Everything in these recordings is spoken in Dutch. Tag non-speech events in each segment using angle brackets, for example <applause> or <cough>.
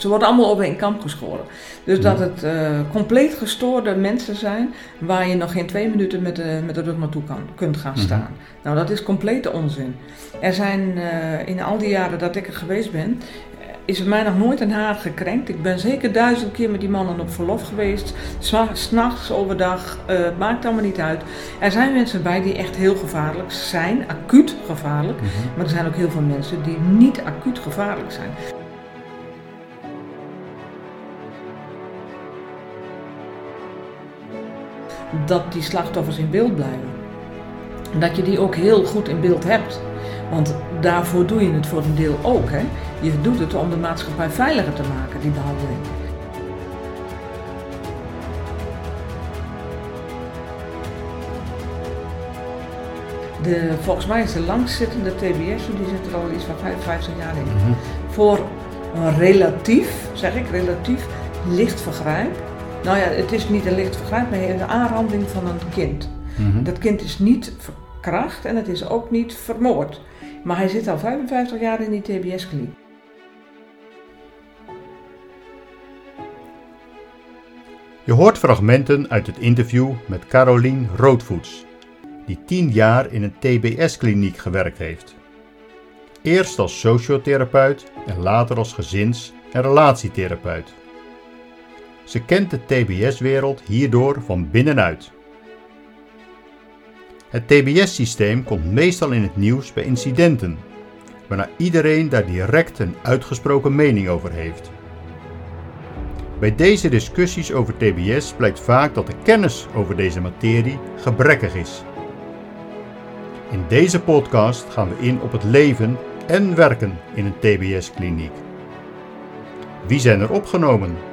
ze worden allemaal op één kamp geschoren. Dus dat het uh, compleet gestoorde mensen zijn waar je nog geen twee minuten met de, met de rug naartoe kan, kunt gaan Mhm. staan. Nou, dat is complete onzin. Er zijn uh, in al die jaren dat ik er geweest ben, is er mij nog nooit een haar gekrenkt. Ik ben zeker duizend keer met die mannen op verlof geweest. S'nachts, overdag, uh, maakt allemaal niet uit. Er zijn mensen bij die echt heel gevaarlijk zijn, acuut gevaarlijk. Mhm. Maar er zijn ook heel veel mensen die niet acuut gevaarlijk zijn. Dat die slachtoffers in beeld blijven. Dat je die ook heel goed in beeld hebt. Want daarvoor doe je het voor een deel ook. Hè? Je doet het om de maatschappij veiliger te maken, die behandeling. De, volgens mij is de langzittende TBS, die zit er al iets van 55 jaar in. Mhm. Voor een relatief, zeg ik, relatief licht vergrijp. Nou ja, het is niet een licht vergrijp, maar een aanranding van een kind. Mhm. Dat kind is niet verkracht en het is ook niet vermoord. Maar hij zit al 55 jaar in die TBS-kliniek. Je hoort fragmenten uit het interview met Carolien Roodvoets, die 10 jaar in een TBS-kliniek gewerkt heeft. Eerst als sociotherapeut en later als gezins- en relatietherapeut. Ze kent de TBS-wereld hierdoor van binnenuit. Het TBS-systeem komt meestal in het nieuws bij incidenten, waarna iedereen daar direct een uitgesproken mening over heeft. Bij deze discussies over TBS blijkt vaak dat de kennis over deze materie gebrekkig is. In deze podcast gaan we in op het leven en werken in een TBS-kliniek. Wie zijn er opgenomen?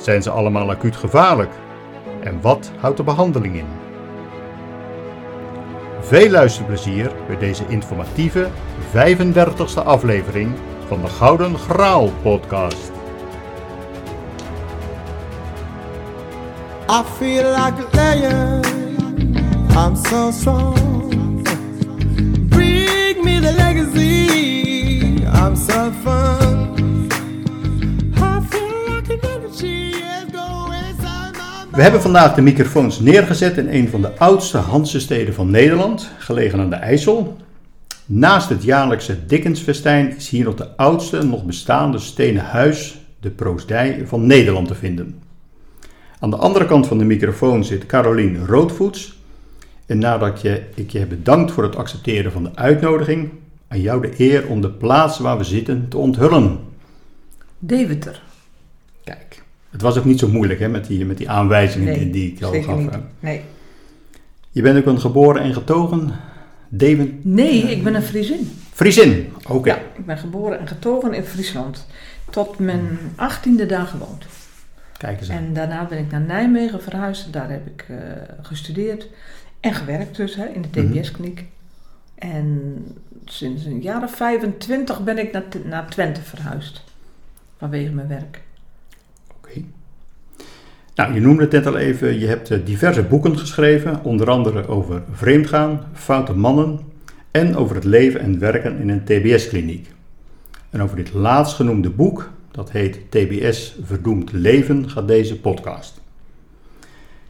Zijn ze allemaal acuut gevaarlijk? En wat houdt de behandeling in? Veel luisterplezier bij deze informatieve 35e aflevering van de Gouden Graal podcast. I feel like a. I'm so strong. Bring me the legacy. I'm so fun. We hebben vandaag de microfoons neergezet in een van de oudste Hansensteden van Nederland, gelegen aan de IJssel. Naast het jaarlijkse Dickensfestijn is hier nog de oudste nog bestaande stenen huis, de Proosdij van Nederland, te vinden. Aan de andere kant van de microfoon zit Carolien Roodvoets. En nadat je, ik je bedankt voor het accepteren van de uitnodiging, aan jou de eer om de plaats waar we zitten te onthullen. Deventer. Het was ook niet zo moeilijk hè, met, die, met die aanwijzingen Nee, die, die ik al gaf. niet. hè. Nee. Je bent ook een geboren en getogen Deventer. nee, ik ben een Friesin. Friesin. Oké. Ja, ik ben geboren en getogen in Friesland. Tot mijn achttiende daar gewoond. Kijk eens aan. En daarna ben ik naar Nijmegen verhuisd. Daar heb ik eh, gestudeerd en gewerkt dus hè, in de Mhm. TBS-kliniek. En sinds een jaar of 25 ben ik naar, naar Twente verhuisd. Vanwege mijn werk. Nou, je noemde het net al even. Je hebt eh, diverse boeken geschreven. Onder andere over vreemdgaan, foute mannen. En over het leven en werken in een TBS-kliniek. En over dit laatstgenoemde boek, dat heet TBS Verdoemd Leven, gaat deze podcast.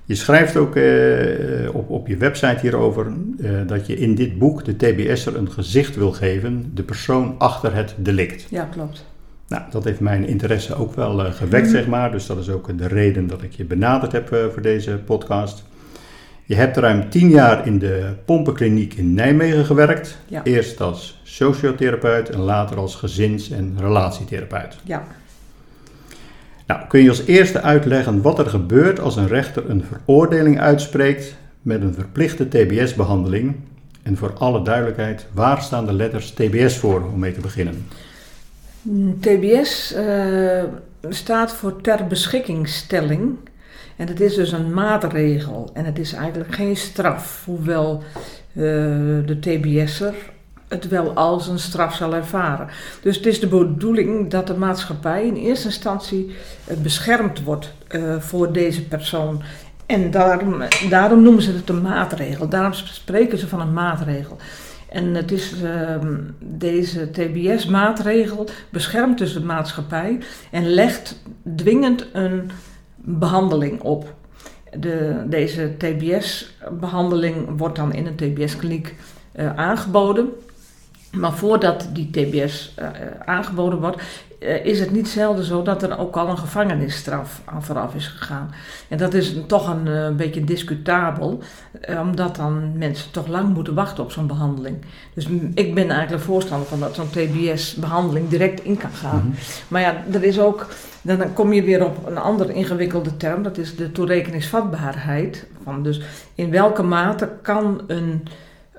Je schrijft ook eh, op, op je website hierover eh, dat je in dit boek de TBS'er een gezicht wil geven, de persoon achter het delict. Ja, klopt. Nou, dat heeft mijn interesse ook wel eh, gewekt, zeg maar. Dus dat is ook de reden dat ik je benaderd heb eh, voor deze podcast. Je hebt ruim tien jaar in de pompenkliniek in Nijmegen gewerkt. Ja. Eerst als sociotherapeut en later als gezins- en relatietherapeut. Ja. Nou, kun je als eerste uitleggen wat er gebeurt als een rechter een veroordeling uitspreekt met een verplichte TBS-behandeling? En voor alle duidelijkheid, waar staan de letters TBS voor om mee te beginnen? TBS eh, staat voor ter beschikkingstelling. En het is dus een maatregel. En het is eigenlijk geen straf. Hoewel eh, de TBS'er het wel als een straf zal ervaren. Dus het is de bedoeling dat de maatschappij in eerste instantie eh, beschermd wordt voor deze persoon. En daarom, daarom noemen ze het een maatregel. Daarom spreken ze van een maatregel. En het is, ehm, deze TBS-maatregel beschermt dus de maatschappij en legt dwingend een behandeling op. De, deze TBS-behandeling wordt dan in een TBS-kliniek eh, aangeboden. Maar voordat die TBS eh, aangeboden wordt, eh, is het niet zelden zo dat er ook al een gevangenisstraf aan vooraf is gegaan. En dat is toch een, uh, beetje discutabel, omdat dan mensen toch lang moeten wachten op zo'n behandeling. Dus ik ben eigenlijk voorstander van dat zo'n TBS-behandeling direct in kan gaan. Mhm. Maar ja, er is ook, dan kom je weer op een andere ingewikkelde term, dat is de toerekeningsvatbaarheid. Van dus in welke mate kan een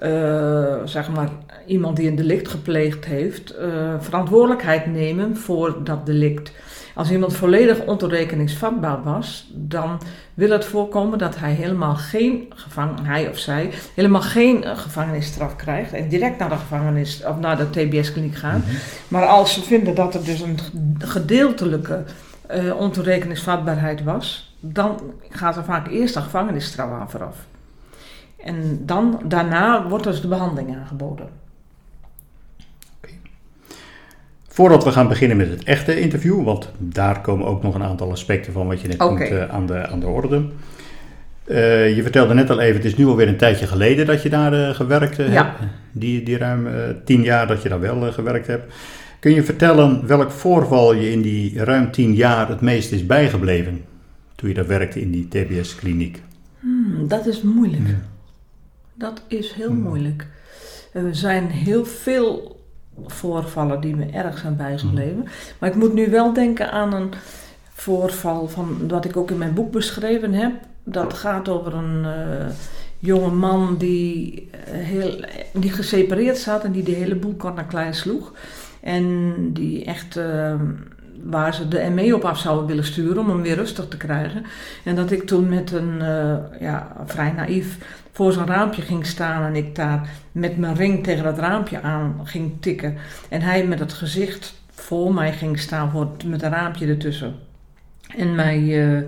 uh, zeg maar, iemand die een delict gepleegd heeft, uh, verantwoordelijkheid nemen voor dat delict. Als iemand volledig ontoerekeningsvatbaar was, dan wil het voorkomen dat hij helemaal geen gevangen, hij of zij, helemaal geen uh, gevangenisstraf krijgt en direct naar de gevangenis of naar de TBS-kliniek gaat. Mm -hmm. Maar als ze vinden dat er dus een gedeeltelijke uh, ontoerekeningsvatbaarheid was, dan gaat er vaak eerst een gevangenisstraf aan vooraf. En dan, daarna wordt dus de behandeling aangeboden. Okay. Voordat we gaan beginnen met het echte interview, want daar komen ook nog een aantal aspecten van wat je net okay. noemt uh, aan, de, aan de orde. Uh, je vertelde net al even, het is nu alweer een tijdje geleden dat je daar uh, gewerkt ja. hebt. Die, die ruim tien jaar dat je daar wel gewerkt hebt. Kun je vertellen welk voorval je in die ruim tien jaar het meest is bijgebleven? Toen je daar werkte in die TBS-kliniek. Hmm, dat is moeilijk. Ja. Dat is heel Hmm. moeilijk. Er zijn heel veel voorvallen die me erg zijn bijgebleven. Hmm. Maar ik moet nu wel denken aan een voorval van wat ik ook in mijn boek beschreven heb. Dat gaat over een uh, jonge man die, uh, heel, die gesepareerd zat en die de hele boel kort naar klein sloeg. En die echt, uh, waar ze de ME op af zouden willen sturen om hem weer rustig te krijgen. En dat ik toen met een, uh, ja, vrij naïef voor zo'n raampje ging staan en ik daar met mijn ring tegen dat raampje aan ging tikken. En hij met het gezicht voor mij ging staan voor, met een raampje ertussen. En mij uh,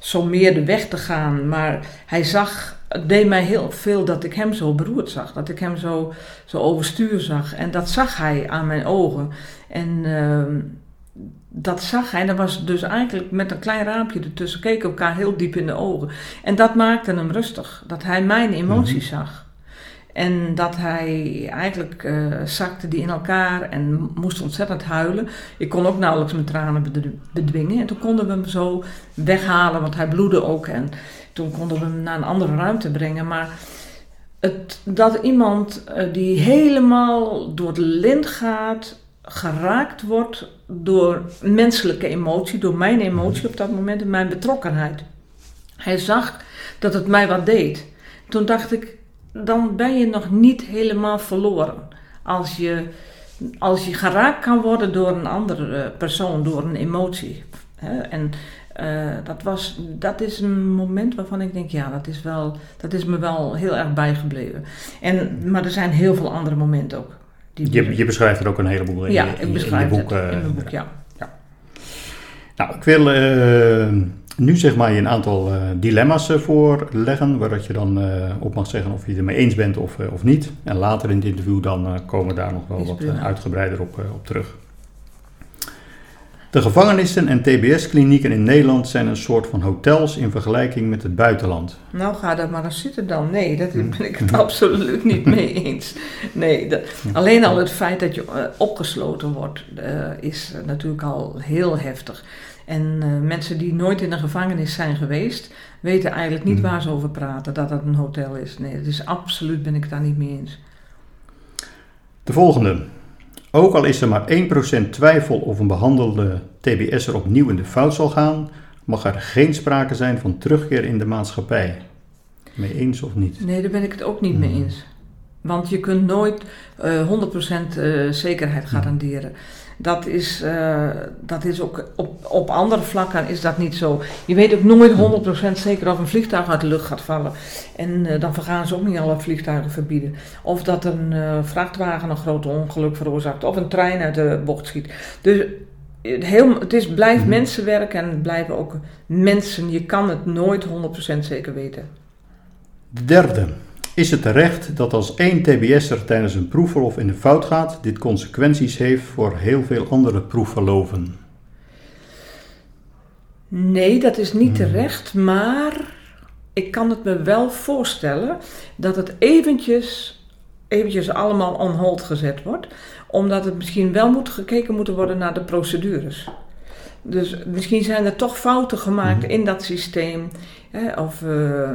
sommeerde weg te gaan. Maar hij zag, het deed mij heel veel dat ik hem zo beroerd zag. Dat ik hem zo, zo overstuur zag. En dat zag hij aan mijn ogen. En uh, dat zag hij. En dat was dus eigenlijk met een klein raampje ertussen. Keken elkaar heel diep in de ogen. En dat maakte hem rustig. Dat hij mijn emoties mm-hmm. zag. En dat hij eigenlijk uh, zakte die in elkaar en moest ontzettend huilen. Ik kon ook nauwelijks mijn tranen bedwingen. En toen konden we hem zo weghalen, want hij bloedde ook. En toen konden we hem naar een andere ruimte brengen. Maar het, dat iemand uh, die helemaal door de lint gaat, geraakt wordt door menselijke emotie, door mijn emotie op dat moment en mijn betrokkenheid. Hij zag dat het mij wat deed. Toen dacht ik, dan ben je nog niet helemaal verloren. Als je, als je geraakt kan worden door een andere persoon, door een emotie. En uh, dat, was, dat is een moment waarvan ik denk, ja, dat is, wel, dat is me wel heel erg bijgebleven. En, maar er zijn heel veel andere momenten ook. Je, je, beschrijft er ook een heleboel in, ja, in, ik beschrijf in je boek. Het in mijn boek, ja. ja. Nou, ik wil uh, nu zeg maar je een aantal uh, dilemma's voorleggen, waar dat je dan op mag zeggen of je het ermee eens bent of, of niet. En later in het interview dan komen we daar nog wel wat uitgebreider op, op terug. De gevangenissen en TBS-klinieken in Nederland zijn een soort van hotels in vergelijking met het buitenland. Nou, ga daar maar eens zitten dan. Nee, daar ben ik het <laughs> absoluut niet mee eens. Nee, dat, alleen al het feit dat je uh, opgesloten wordt uh, is natuurlijk al heel heftig. En uh, mensen die nooit in een gevangenis zijn geweest, weten eigenlijk niet waar ze over praten, dat het een hotel is. Nee, dat is absoluut ben ik daar niet mee eens. De volgende. Ook al is er maar 1% twijfel of een behandelde TBS'er opnieuw in de fout zal gaan, mag er geen sprake zijn van terugkeer in de maatschappij. Mee eens of niet? Nee, daar ben ik het ook niet mee eens. Want je kunt nooit uh, 100% uh, zekerheid garanderen. Dat is, uh, dat is ook op, op andere vlakken is dat niet zo. Je weet ook nooit 100% zeker of een vliegtuig uit de lucht gaat vallen. En uh, dan gaan ze ook niet alle vliegtuigen verbieden. Of dat een uh, vrachtwagen een groot ongeluk veroorzaakt. Of een trein uit de bocht schiet. Dus heel, het is, blijft mm-hmm. mensenwerk en het blijven ook mensen. Je kan het nooit 100% zeker weten. De derde. Is het terecht dat als één TBS'er tijdens een proefverlof in de fout gaat, dit consequenties heeft voor heel veel andere proefverloven? Nee, dat is niet terecht, maar ik kan het me wel voorstellen dat het eventjes, eventjes allemaal on hold gezet wordt, omdat het misschien wel moet gekeken moeten worden naar de procedures. Dus misschien zijn er toch fouten gemaakt in dat systeem, hè, of eh,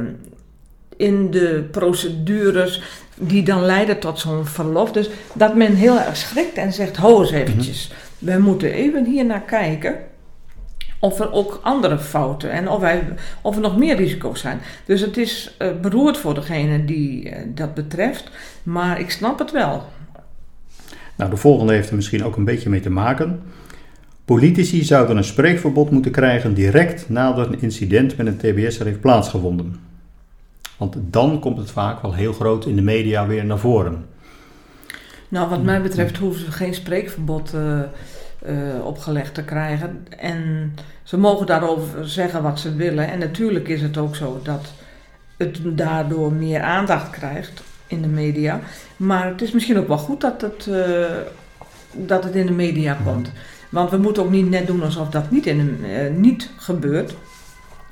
in de procedures die dan leiden tot zo'n verlof. Dus dat men heel erg schrikt en zegt, ho eens eventjes, we moeten even hier naar kijken of er ook andere fouten en of, wij, of er nog meer risico's zijn. Dus het is eh, beroerd voor degene die eh, dat betreft, maar ik snap het wel. Nou, de volgende heeft er misschien ook een beetje mee te maken. Politici zouden een spreekverbod moeten krijgen direct nadat een incident met een TBS'er heeft plaatsgevonden. Want dan komt het vaak wel heel groot in de media weer naar voren. Nou, wat mij betreft hoeven ze geen spreekverbod eh, eh, opgelegd te krijgen. En ze mogen daarover zeggen wat ze willen. En natuurlijk is het ook zo dat het daardoor meer aandacht krijgt in de media. Maar het is misschien ook wel goed dat het, eh, dat het in de media komt. Want we moeten ook niet net doen alsof dat niet, in de, niet gebeurt.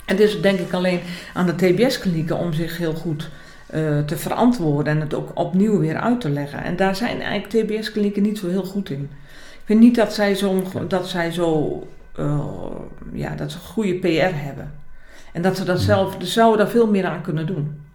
Het is denk ik alleen aan de TBS-klinieken om zich heel goed eh, te verantwoorden en het ook opnieuw weer uit te leggen. En daar zijn eigenlijk TBS-klinieken niet zo heel goed in. Ik vind niet dat zij zo, dat zij zo eh, ja, dat ze goede PR hebben. En dat ze dat zelf, ze zouden daar veel meer aan kunnen doen.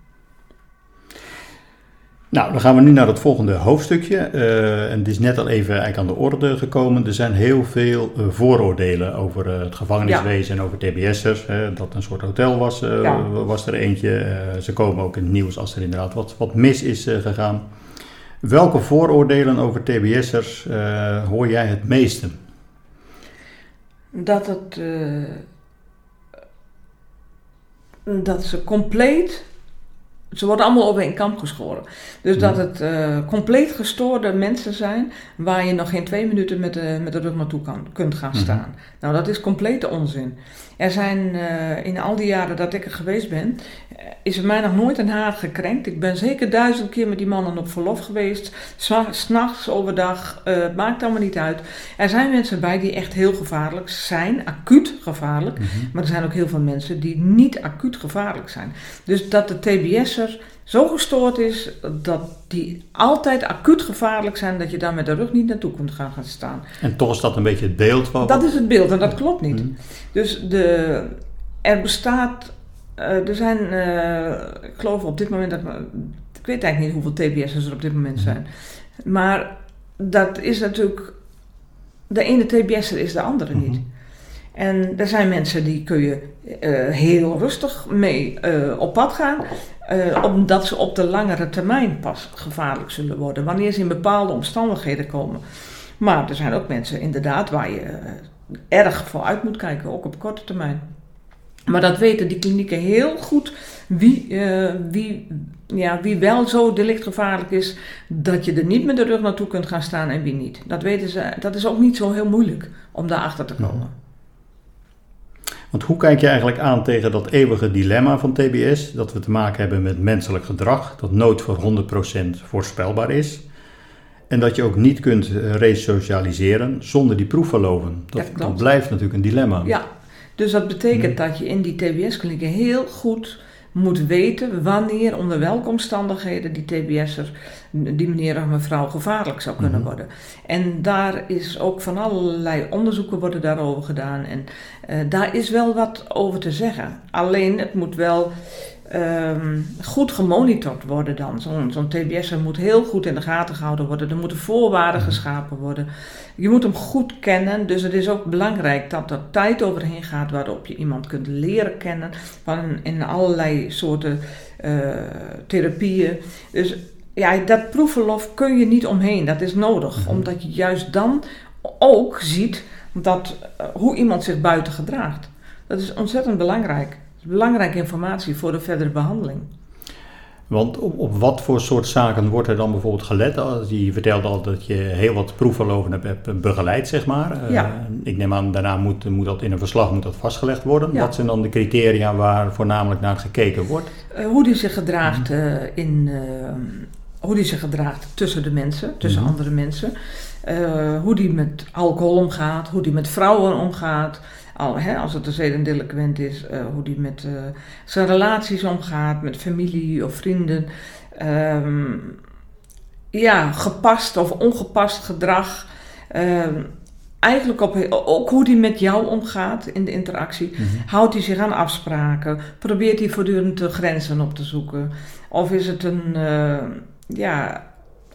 Nou, dan gaan we nu naar het volgende hoofdstukje. Eh, en het is net al even eigenlijk aan de orde gekomen. Er zijn heel veel eh, vooroordelen over eh, het gevangeniswezen en over TBS'ers. Dat een soort hotel was, Ja. was er eentje. Ze komen ook in het nieuws als er inderdaad wat, wat mis is gegaan. Welke vooroordelen over TBS'ers hoor jij het meeste? Dat het. dat ze compleet. Ze worden allemaal over één kamp geschoren. Dus dat het eh, compleet gestoorde mensen zijn. waar je nog geen twee minuten met de, met de rug naartoe kan, kunt gaan staan. Nou, dat is complete onzin. Er zijn eh, in al die jaren dat ik er geweest ben. eh, is er mij nog nooit een haar gekrenkt. Ik ben zeker duizend keer met die mannen op verlof geweest. S'na- S'nachts, overdag, maakt allemaal niet uit. Er zijn mensen bij die echt heel gevaarlijk zijn, acuut gevaarlijk. Maar er zijn ook heel veel mensen die niet acuut gevaarlijk zijn. Dus dat de Zo gestoord is dat die altijd acuut gevaarlijk zijn, dat je daar met de rug niet naartoe kunt gaan, gaan staan. En toch is dat een beetje het beeld wat... Dat is het beeld en dat klopt niet. Mhm. Dus de, er bestaat, eh, er zijn, eh, ik geloof op dit moment, dat, ik weet eigenlijk niet hoeveel TBS'ers er op dit moment zijn. Maar dat is natuurlijk, de ene TBS'er is de andere niet. En er zijn mensen die kun je eh, heel rustig mee eh, op pad gaan, eh, omdat ze op de langere termijn pas gevaarlijk zullen worden, wanneer ze in bepaalde omstandigheden komen. Maar er zijn ook mensen inderdaad waar je erg voor uit moet kijken, ook op korte termijn. Maar dat weten die klinieken heel goed wie, wie, ja, wie wel zo delictgevaarlijk is dat je er niet met de rug naartoe kunt gaan staan en wie niet. Dat weten ze, dat is ook niet zo heel moeilijk om daarachter te komen. Want hoe kijk je eigenlijk aan tegen dat eeuwige dilemma van TBS, dat we te maken hebben met menselijk gedrag, dat nooit voor 100% voorspelbaar is, en dat je ook niet kunt eh, resocialiseren zonder die proefverloven? Dat, dat blijft natuurlijk een dilemma. Ja, dus dat betekent dat je in die TBS-klinieken heel goed moet weten wanneer, onder welke omstandigheden die TBS'er, die meneer of mevrouw, gevaarlijk zou kunnen Mhm. worden. En daar is ook van allerlei onderzoeken worden daarover gedaan. En eh, daar is wel wat over te zeggen. Alleen het moet wel ehm, goed gemonitord worden dan. Zo'n zo'n TBS'er moet heel goed in de gaten gehouden worden. Er moeten voorwaarden geschapen worden. Je moet hem goed kennen, dus het is ook belangrijk dat er tijd overheen gaat waarop je iemand kunt leren kennen van in allerlei soorten eh, therapieën. Dus ja, dat proefverlof kun je niet omheen, dat is nodig, omdat je juist dan ook ziet dat, eh, hoe iemand zich buiten gedraagt. Dat is ontzettend belangrijk. Is belangrijke informatie voor de verdere behandeling. Want op, op wat voor soort zaken wordt er dan bijvoorbeeld gelet? Als Je vertelde al dat je heel wat proefverloven hebt, hebt begeleid, zeg maar. Eh, Ja. ik neem aan, daarna moet, moet dat in een verslag moet dat vastgelegd worden. Ja. Wat zijn dan de criteria waar voornamelijk naar gekeken wordt? Eh, hoe die zich gedraagt eh, in. eh, hoe die zich gedraagt tussen de mensen, tussen Mhm. andere mensen. Eh, hoe die met alcohol omgaat, hoe die met vrouwen omgaat. Al, hè, als het een zedendelinquent is, eh, hoe die met eh, zijn relaties omgaat, met familie of vrienden. Ehm, ja, gepast of ongepast gedrag. Ehm, eigenlijk op, ook hoe die met jou omgaat in de interactie. Houdt hij zich aan afspraken? Probeert hij voortdurend de grenzen op te zoeken? Of is het een, eh, ja,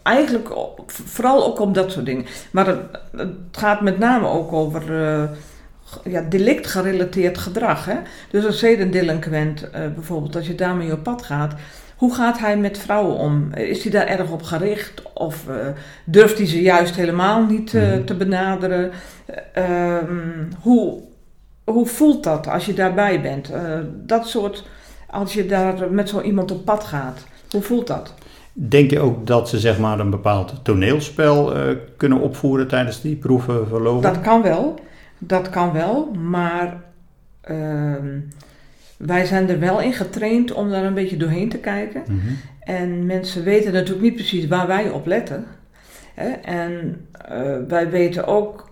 eigenlijk vooral ook om dat soort dingen. Maar het, het gaat met name ook over ja, delict gerelateerd gedrag. Hè? Dus een zedendelinquent, eh bijvoorbeeld, als je daarmee op pad gaat. Hoe gaat hij met vrouwen om? Is hij daar erg op gericht? Of eh, durft hij ze juist helemaal niet eh, Mhm. te benaderen? Eh, ehm, hoe, hoe voelt dat als je daarbij bent? Dat soort, als je daar met zo iemand op pad gaat, hoe voelt dat? Denk je ook dat ze zeg maar een bepaald toneelspel kunnen opvoeren tijdens die proeven verloven? Dat kan wel, dat kan wel, maar ehm, wij zijn er wel in getraind om daar een beetje doorheen te kijken. Mhm. En mensen weten natuurlijk niet precies waar wij op letten. Hè? En eh, wij weten ook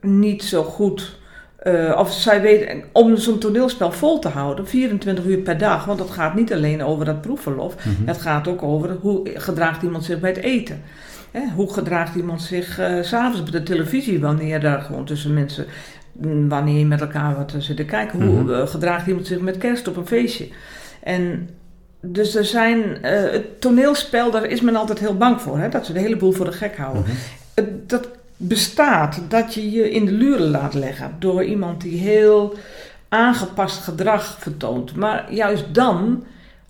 niet zo goed. eh, of zij weten, om zo'n toneelspel vol te houden, 24 uur per dag, want het gaat niet alleen over dat proefverlof, Mhm. het gaat ook over hoe gedraagt iemand zich bij het eten. Hè? Hoe gedraagt iemand zich eh, s s'avonds bij de televisie, wanneer daar gewoon tussen mensen, mm, wanneer je met elkaar wat zit te kijken, hoe Mhm. eh, gedraagt iemand zich met kerst op een feestje. En dus er zijn, eh, het toneelspel, daar is men altijd heel bang voor, hè? dat ze de hele boel voor de gek houden. Mhm. Dat bestaat dat je je in de luren laat leggen door iemand die heel aangepast gedrag vertoont. Maar juist dan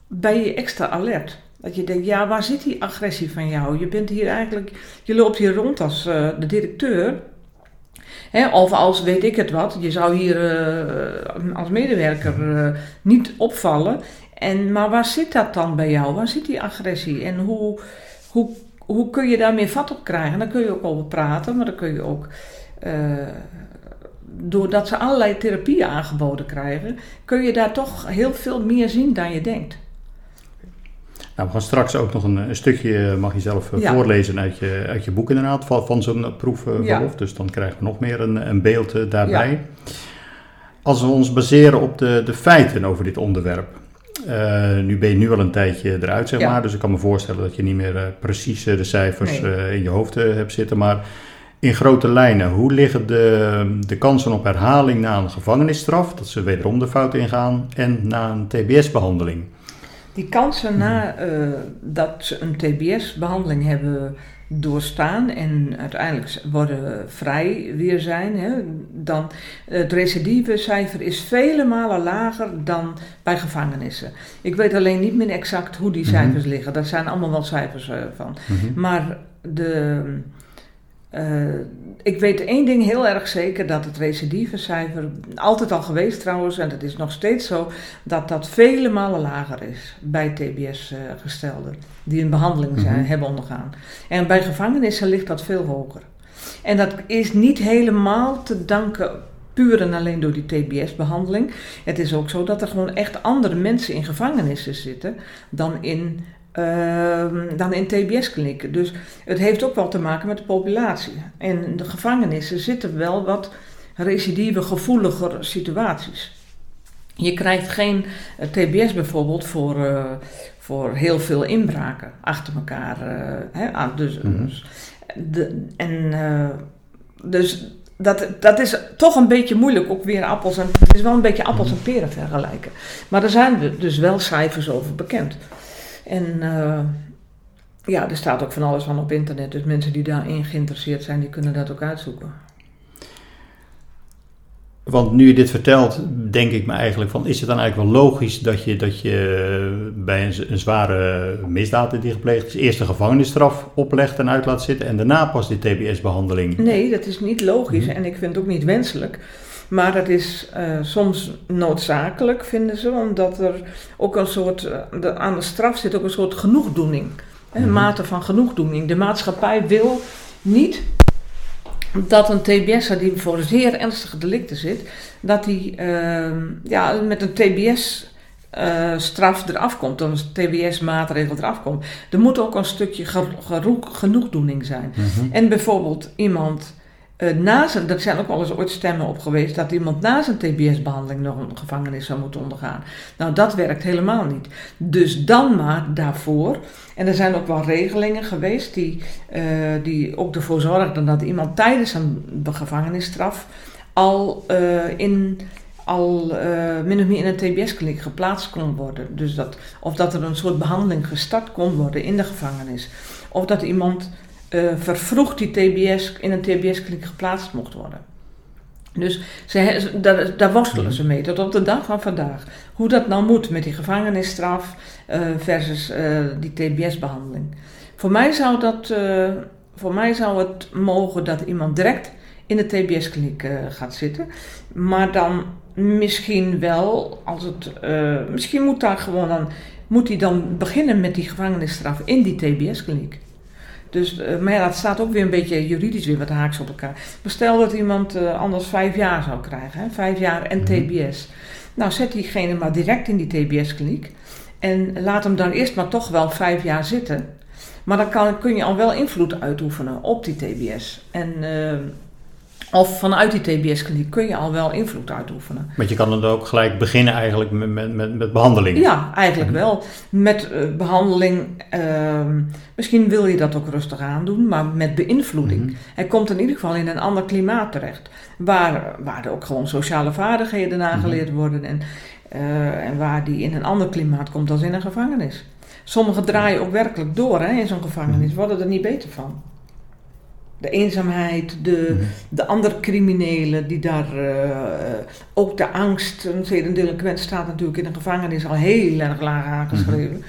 ben je extra alert. Dat je denkt, ja, waar zit die agressie van jou? Je bent hier eigenlijk, je loopt hier rond als eh, de directeur. Hè, of als weet ik het wat, je zou hier eh, als medewerker eh, niet opvallen. En, maar waar zit dat dan bij jou? Waar zit die agressie? En hoe, hoe, hoe kun je daar meer vat op krijgen? Daar kun je ook over praten, maar dan kun je ook, doordat ze allerlei therapieën aangeboden krijgen, kun je daar toch heel veel meer zien dan je denkt. Nou, we gaan straks ook nog een, een stukje, eh, mag je zelf eh, Ja. voorlezen uit je, uit je boek inderdaad, van, van zo'n proefverlof. Ja. Dus dan krijgen we nog meer een, een beeld eh, daarbij. Als we ons baseren op de, de feiten over dit onderwerp. eh, nu ben je nu al een tijdje eruit, zeg maar. Dus ik kan me voorstellen dat je niet meer eh, precies eh, de cijfers Nee. eh, in je hoofd eh, hebt zitten. Maar in grote lijnen, hoe liggen de, de kansen op herhaling na een gevangenisstraf, dat ze wederom de fout ingaan, en na een TBS-behandeling? Die kansen na eh, dat ze een TBS-behandeling hebben doorstaan en uiteindelijk worden vrij weer zijn, hè, dan het recidivecijfer is vele malen lager dan bij gevangenissen. Ik weet alleen niet meer exact hoe die Mhm. cijfers liggen. Daar zijn allemaal wel cijfers eh, van. Mhm. Maar de, eh, ik weet één ding heel erg zeker, dat het recidivecijfer, altijd al geweest trouwens, en dat is nog steeds zo, dat dat vele malen lager is bij TBS-gestelden die een behandeling zijn, Mhm. hebben ondergaan. En bij gevangenissen ligt dat veel hoger. En dat is niet helemaal te danken puur en alleen door die TBS-behandeling. Het is ook zo dat er gewoon echt andere mensen in gevangenissen zitten dan in, dan in TBS-klinieken. Dus het heeft ook wel te maken met de populatie. En in de gevangenissen zitten wel wat recidieve, gevoeliger situaties. Je krijgt geen eh, TBS bijvoorbeeld voor, eh, voor heel veel inbraken achter elkaar. eh, hè, aan- dus, Mhm. dus, de, en, dus dat, dat is toch een beetje moeilijk, ook weer appels en... Het is wel een beetje appels en peren vergelijken. Maar er zijn dus wel cijfers over bekend. En eh, ja, er staat ook van alles van op internet. Dus mensen die daarin geïnteresseerd zijn, die kunnen dat ook uitzoeken. Want nu je dit vertelt, denk ik me eigenlijk van, is het dan eigenlijk wel logisch dat je, dat je bij een, zware misdaad die gepleegd is, eerst een gevangenisstraf oplegt en uit laat zitten en daarna pas die TBS-behandeling? Nee, dat is niet logisch Mhm. en ik vind het ook niet wenselijk. Maar dat is eh, soms noodzakelijk, vinden ze, omdat er ook een soort, eh, de, aan de straf zit ook een soort genoegdoening. Een Mhm. mate van genoegdoening. De maatschappij wil niet dat een TBS'er die voor zeer ernstige delicten zit, dat die ehm, ja, met een TBS eh, straf eraf komt, een TBS-maatregel eraf komt. Er moet ook een stukje genoegdoening zijn. Mhm. En bijvoorbeeld iemand zijn, er zijn ook wel eens ooit stemmen op geweest, dat iemand na zijn TBS-behandeling nog een gevangenis zou moeten ondergaan. Nou, dat werkt helemaal niet. Dus dan maar daarvoor. En er zijn ook wel regelingen geweest die, eh, die ook ervoor zorgden dat iemand tijdens een gevangenisstraf al eh, in al min of meer in een TBS-kliniek geplaatst kon worden. Dus dat, of dat er een soort behandeling gestart kon worden in de gevangenis. Of dat iemand eh, vervroegd die TBS in een TBS-kliniek geplaatst mocht worden. Dus ze, daar, daar worstelen ze mee tot op de dag van vandaag. Hoe dat nou moet met die gevangenisstraf eh, versus eh, die TBS-behandeling. Voor mij zou dat, voor mij zou het mogen dat iemand direct in de TBS-kliniek gaat zitten. Maar dan misschien wel, als het, misschien moet daar gewoon dan, moet hij dan beginnen met die gevangenisstraf in die TBS-kliniek. Dus, eh, maar ja, dat staat ook weer een beetje juridisch weer wat haaks op elkaar. Maar stel dat iemand eh, anders vijf jaar zou krijgen, hè? vijf jaar en Mhm. TBS. Nou, zet diegene maar direct in die TBS-kliniek. En laat hem dan eerst maar toch wel vijf jaar zitten. Maar dan kan, kun je al wel invloed uitoefenen op die TBS. En, eh, of vanuit die TBS-kliniek kun je al wel invloed uitoefenen. Want je kan dan ook gelijk beginnen eigenlijk met, met, met, met behandeling. Ja, eigenlijk Mhm. wel. Met eh, behandeling, ehm, misschien wil je dat ook rustig aandoen, maar met beïnvloeding. Mhm. Hij komt in ieder geval in een ander klimaat terecht. Waar, waar er ook gewoon sociale vaardigheden aangeleerd worden. En, eh, en waar die in een ander klimaat komt dan in een gevangenis. Sommigen draaien ook werkelijk door hè, in zo'n gevangenis, worden er niet beter van. De eenzaamheid, de, Mhm. de andere criminelen die daar, eh, ook de angst, een zedend delinquent staat natuurlijk in een gevangenis al heel erg laag aangeschreven.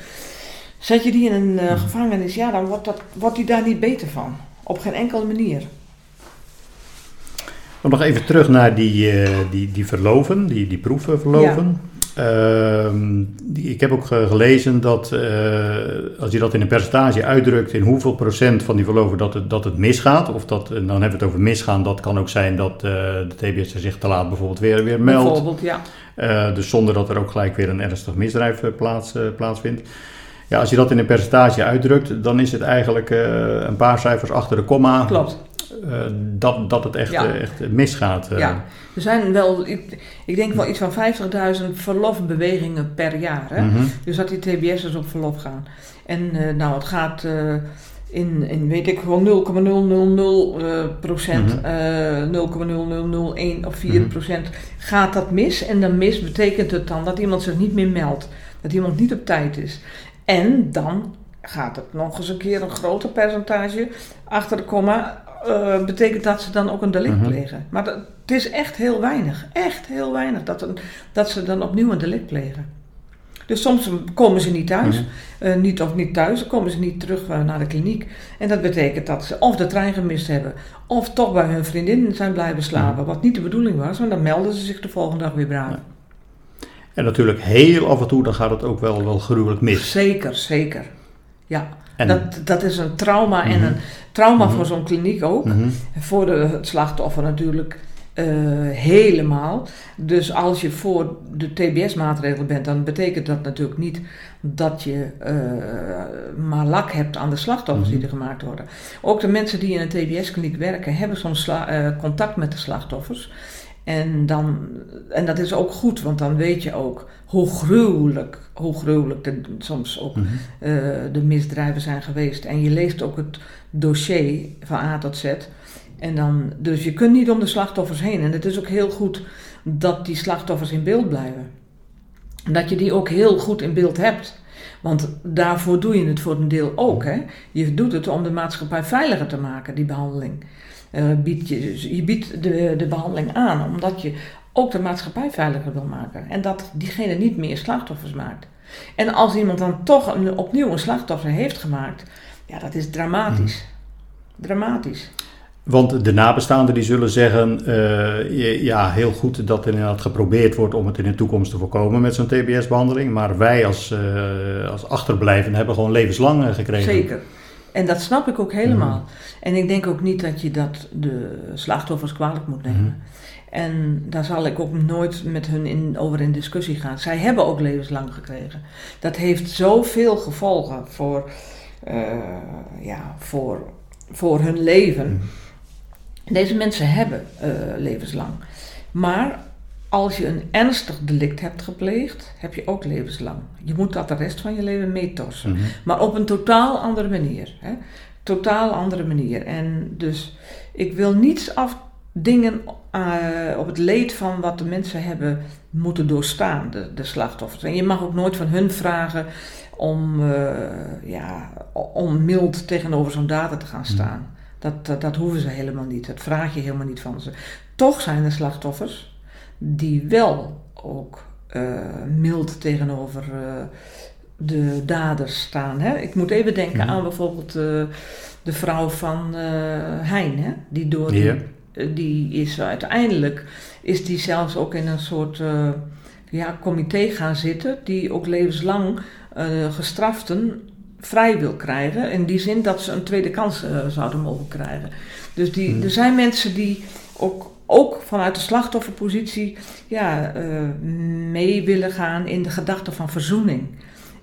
Zet je die in een eh, Mhm. gevangenis, ja, dan wordt, dat, wordt die daar niet beter van. Op geen enkele manier. Maar nog even terug naar die, eh, die, die verloven, die, die proefverloven. Ehm, die, ik heb ook ge- gelezen dat eh, als je dat in een percentage uitdrukt in hoeveel procent van die verloven dat het, dat het misgaat, of dat, en dan hebben we het over misgaan, dat kan ook zijn dat eh, de TBS zich te laat bijvoorbeeld weer, weer meldt. Bijvoorbeeld, ja. Eh, dus zonder dat er ook gelijk weer een ernstig misdrijf eh, plaats, eh, plaatsvindt. Ja, als je dat in een percentage uitdrukt, dan is het eigenlijk eh, een paar cijfers achter de komma Klopt. Eh, dat, dat het echt, Ja. eh, echt misgaat. eh. Ja. Er zijn wel, ik, ik denk wel iets van 50.000 verlofbewegingen per jaar. Hè? Mhm. Dus dat die TBS'ers op verlof gaan. En nou, het gaat in, in, weet ik wel, 0,000 eh, procent, Mhm. eh 0,0001 of 4 Mhm. procent gaat dat mis. En dan mis betekent het dan dat iemand zich niet meer meldt. Dat iemand niet op tijd is. En dan gaat het nog eens een keer een groter percentage achter de komma. Eh, betekent dat ze dan ook een delict Mhm. plegen. Maar dat, het is echt heel weinig. Echt heel weinig dat, een- dat ze dan opnieuw een delict plegen. Dus soms komen ze niet thuis, Mhm. eh, niet of niet thuis, dan komen ze niet terug eh, naar de kliniek. En dat betekent dat ze of de trein gemist hebben, of toch bij hun vriendin zijn blijven slapen, wat niet de bedoeling was. Maar dan melden ze zich de volgende dag weer braaf. Ja. En natuurlijk heel af en toe dan gaat het ook wel, wel gruwelijk mis. Zeker, zeker. Ja, En, dat, dat is een trauma en Mhm. een trauma Mhm. voor zo'n kliniek ook. Mhm. Voor de, het slachtoffer natuurlijk eh, helemaal. Dus als je voor de TBS-maatregelen bent, dan betekent dat natuurlijk niet dat je eh, maar lak hebt aan de slachtoffers die er gemaakt worden. Ook de mensen die in een TBS-kliniek werken, hebben soms eh, contact met de slachtoffers. En, dan, en dat is ook goed, want dan weet je ook hoe gruwelijk, hoe gruwelijk de, soms ook Mhm. eh, de misdrijven zijn geweest. En je leest ook het dossier van A tot Z. En dan, dus je kunt niet om de slachtoffers heen. En het is ook heel goed dat die slachtoffers in beeld blijven. En Dat je die ook heel goed in beeld hebt. Want daarvoor doe je het voor een deel ook. Hè? Je doet het om de maatschappij veiliger te maken, die behandeling. Eh, biedt je, je biedt de, de behandeling aan omdat je ook de maatschappij veiliger wil maken. En dat diegene niet meer slachtoffers maakt. En als iemand dan toch een, opnieuw een slachtoffer heeft gemaakt, ja, dat is dramatisch. Dramatisch. Want de nabestaanden die zullen zeggen, eh, ja, heel goed dat er inderdaad geprobeerd wordt om het in de toekomst te voorkomen met zo'n TBS-behandeling. Maar wij als, uh, als achterblijvenden hebben gewoon levenslang gekregen. Zeker. En dat snap ik ook helemaal. En ik denk ook niet dat je dat de slachtoffers kwalijk moet nemen. En daar zal ik ook nooit met hun in, over in discussie gaan. Zij hebben ook levenslang gekregen. Dat heeft zoveel gevolgen voor, ja, voor, voor hun leven. Deze mensen hebben uh, levenslang. Maar als je een ernstig delict hebt gepleegd, heb je ook levenslang. Je moet dat de rest van je leven meetorsen. Mm Maar op een totaal andere manier. Hè? Totaal andere manier. En dus ik wil niets afdingen uh, op het leed van wat de mensen hebben moeten doorstaan, de, de slachtoffers. En je mag ook nooit van hun vragen om, uh, ja, om mild tegenover zo'n dader te gaan mhm. staan. Dat, dat, dat, hoeven ze helemaal niet. Dat vraag je helemaal niet van ze. Toch zijn er slachtoffers die wel ook uh, mild tegenover uh, de daders staan. Hè? Ik moet even denken aan bijvoorbeeld uh, de vrouw van Hein, hè? die door die, die, is uiteindelijk is die zelfs ook in een soort ja, comité gaan zitten, die ook levenslang gestraften vrij wil krijgen. In die zin dat ze een tweede kans zouden mogen krijgen. Dus die, hmm. er zijn mensen die ook, ook vanuit de slachtofferpositie ja, uh, mee willen gaan in de gedachte van verzoening.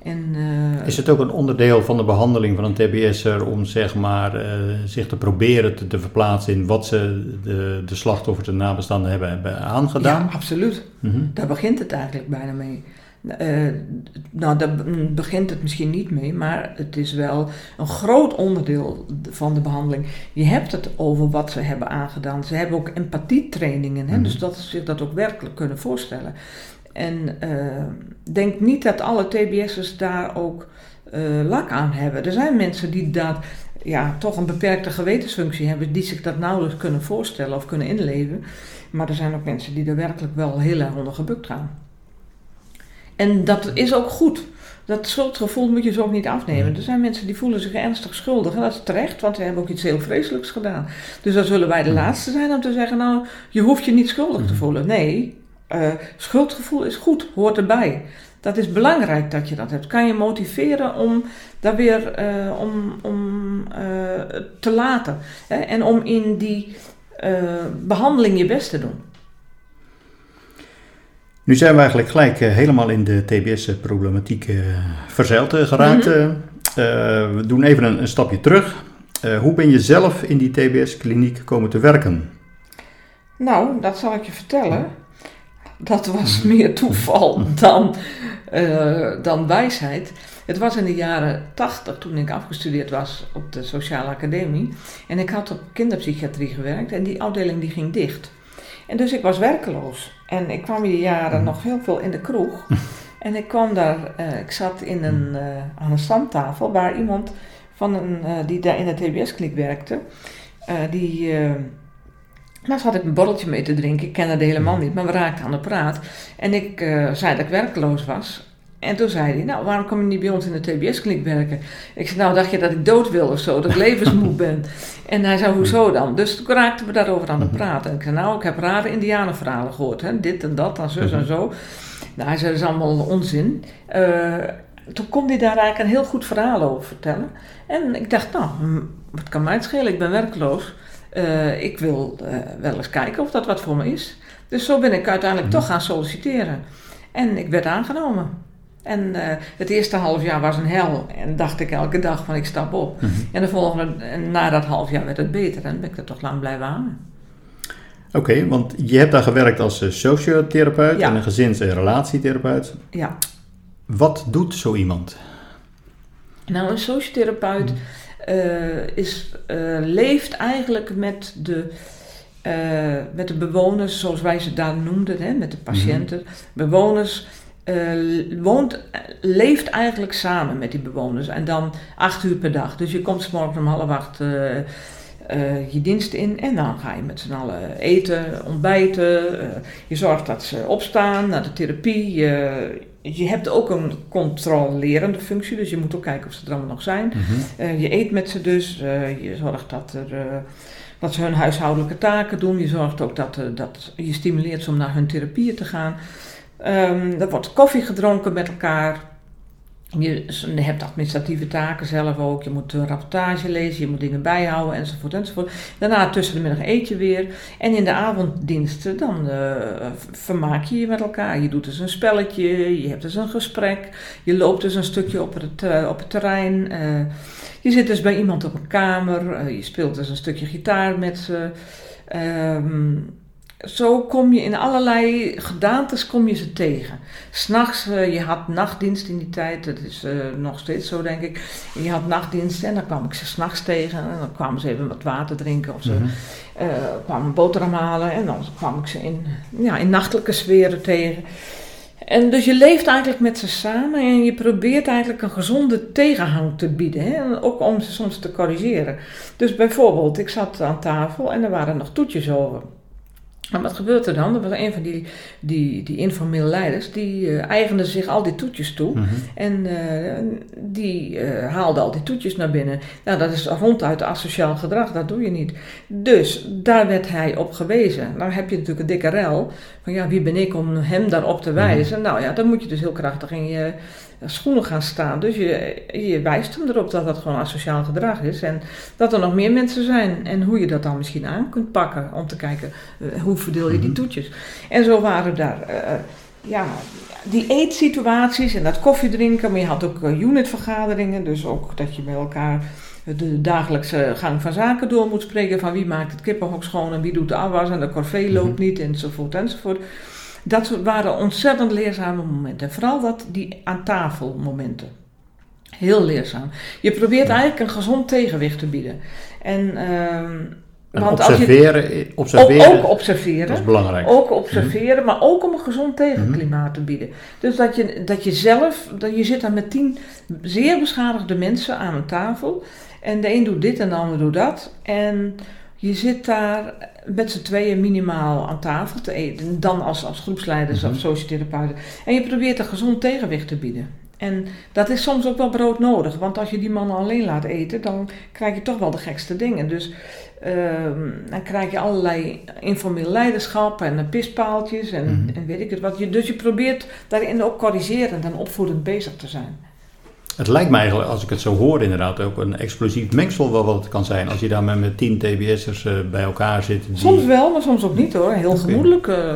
En, uh, is het ook een onderdeel van de behandeling van een TBS'er om zeg maar, zich te proberen te, te, verplaatsen in wat ze de, de slachtoffers en nabestaanden hebben, hebben aangedaan? Ja, absoluut. Mm Daar begint het eigenlijk bijna mee. Uh, nou, daar begint het misschien niet mee, maar het is wel een groot onderdeel van de behandeling. Je hebt het over wat ze hebben aangedaan. Ze hebben ook empathietrainingen, hè, mm dus dat ze zich dat ook werkelijk kunnen voorstellen. En uh, denk niet dat alle TBS'ers daar ook uh, lak aan hebben. Er zijn mensen die dat ja, toch een beperkte gewetensfunctie hebben, die zich dat nauwelijks kunnen voorstellen of kunnen inleven. Maar er zijn ook mensen die er werkelijk wel heel erg onder gebukt gaan. En dat is ook goed. Dat schuldgevoel moet je zo ook niet afnemen. Er zijn mensen die voelen zich ernstig schuldig. En dat is terecht, want ze hebben ook iets heel vreselijks gedaan. Dus dan zullen wij de laatste zijn om te zeggen: Nou, je hoeft je niet schuldig te voelen. Nee, uh, schuldgevoel is goed, hoort erbij. Dat is belangrijk dat je dat hebt. Kan je motiveren om daar weer uh, om, om, uh, te laten. Hè? En om in die behandeling je best te doen. Nu zijn we eigenlijk gelijk uh, helemaal in de TBS-problematiek uh, verzeild uh, geraakt. -hmm. we doen even een, een stapje terug. hoe ben je zelf in die TBS-kliniek komen te werken? Nou, dat zal ik je vertellen. Dat was mhm. meer toeval dan, dan wijsheid. Het was in de jaren 80 toen ik afgestudeerd was op de Sociale Academie. En ik had op kinderpsychiatrie gewerkt en die afdeling die ging dicht. En dus ik was werkeloos. En ik kwam die jaren mm. nog heel veel in de kroeg. <laughs> en ik kwam daar, uh, ik zat in een, uh, aan een stamtafel waar iemand van een, uh, die daar in de TBS-kliniek werkte, die, daar zat ik een borreltje mee te drinken. Ik kende de helemaal niet, maar we raakten aan de praat. En ik zei dat ik werkeloos was. En toen zei hij, nou, waarom kom je niet bij ons in de TBS-kliniek werken? Ik zei, nou, dacht je dat ik dood wil of zo, dat ik <laughs> levensmoe ben? En hij zei, hoezo dan? Dus toen raakten we daarover aan het mhm. praten. En ik zei, nou, ik heb rare indianenverhalen gehoord, hè? dit en dat, en zus en mhm. zo. Nou, hij zei, dat is allemaal onzin. Uh, toen kon hij daar eigenlijk een heel goed verhaal over vertellen. En ik dacht, nou, wat kan mij het schelen, ik ben werkloos. Uh, ik wil uh, wel eens kijken of dat wat voor me is. Dus zo ben ik uiteindelijk toch gaan solliciteren. En ik werd aangenomen. En uh, het eerste half jaar was een hel. En dacht ik elke dag van ik stap op. Mm -hmm. En de volgende, en na dat half jaar werd het beter. En ben ik er toch lang blijven hangen. Oké, okay, want je hebt daar gewerkt als uh, sociotherapeut ja. en een gezins- en relatietherapeut. Ja. Wat doet zo iemand? Nou, een sociotherapeut uh, is, leeft eigenlijk met de, met de bewoners, zoals wij ze daar noemden, hè, met de patiënten. Mm. Bewoners uh, woont, leeft eigenlijk samen met die bewoners. En dan acht uur per dag. Dus je komt s morgens om half acht uh, uh, je dienst in. En dan ga je met z'n allen eten, ontbijten. je zorgt dat ze opstaan naar de therapie. Je, je hebt ook een controlerende functie, dus je moet ook kijken of ze er allemaal nog zijn. Mhm. Eh, je eet met ze dus, eh, je zorgt dat, er, eh, dat ze hun huishoudelijke taken doen. Je zorgt ook dat, eh, dat je stimuleert ze om naar hun therapieën te gaan. Ehm, er wordt koffie gedronken met elkaar. Je hebt administratieve taken zelf ook. Je moet een rapportage lezen, je moet dingen bijhouden enzovoort enzovoort. Daarna tussen de middag eet je weer. En in de avonddiensten dan eh, vermaak je je met elkaar. Je doet dus een spelletje, je hebt dus een gesprek. Je loopt dus een stukje op het, eh, op het terrein. eh, je zit dus bij iemand op een kamer. je speelt dus een stukje gitaar met ze. Ehm, zo kom je in allerlei gedaantes kom je ze tegen. S'nachts, eh je had nachtdienst in die tijd, dat is eh, nog steeds zo denk ik. Je had nachtdienst en dan kwam ik ze s'nachts tegen en dan kwamen ze even wat water drinken of ze Mhm. eh, kwamen een boterham halen en dan kwam ik ze in, ja, in nachtelijke sferen tegen. En dus je leeft eigenlijk met ze samen en je probeert eigenlijk een gezonde tegenhang te bieden. Hè? En ook om ze soms te corrigeren. Dus bijvoorbeeld, ik zat aan tafel en er waren nog toetjes over. Maar wat gebeurt er dan? Er was een van die, die, die informele leiders, die eh, eigende zich al die toetjes toe. Mhm. En eh, die eh, haalde al die toetjes naar binnen. Nou, dat is ronduit asociaal gedrag, dat doe je niet. Dus daar werd hij op gewezen. Nou heb je natuurlijk een dikke rel. Van ja, wie ben ik om hem daarop te wijzen? Nou ja, dan moet je dus heel krachtig in je schoenen gaan staan. Dus je, je wijst hem erop dat dat gewoon asociaal gedrag is. En dat er nog meer mensen zijn. En hoe je dat dan misschien aan kunt pakken. Om te kijken, eh, hoe verdeel je die Mhm. toetjes. En zo waren daar... eh, ja, die eetsituaties en dat koffiedrinken, maar je had ook eh, unitvergaderingen, dus ook dat je met elkaar de dagelijkse gang van zaken door moet spreken, van wie maakt het kippenhok schoon en wie doet de afwas en de corvée loopt niet enzovoort enzovoort. Dat waren ontzettend leerzame momenten, vooral dat, die aan tafel momenten. Heel leerzaam. Je probeert eigenlijk een gezond tegenwicht te bieden. En, ehm, want als je observeren, ook, observeren ook observeren. dat is belangrijk. Ook observeren, maar ook om een gezond tegenklimaat te bieden. Dus dat je, dat je zelf, dat je zit dan met tien zeer beschadigde mensen aan een tafel. En de een doet dit en de ander doet dat. En je zit daar met z'n tweeën minimaal aan tafel te eten. Dan als, als groepsleiders Mhm. of sociotherapeuten. En je probeert een gezond tegenwicht te bieden. En dat is soms ook wel broodnodig. Want als je die mannen alleen laat eten, dan krijg je toch wel de gekste dingen. Dus Ehm, dan krijg je allerlei informeel leiderschap en pispaaltjes en, Mhm. en weet ik het wat. Je, dus je probeert daarin ook corrigerend en opvoedend bezig te zijn. Het lijkt mij eigenlijk, als ik het zo hoor inderdaad, ook een explosief mengsel wel wat het kan zijn. Als je daar met, met tien TBS'ers eh, bij elkaar zit. Die... Soms wel, maar soms ook niet hoor. Heel gemoedelijk. eh.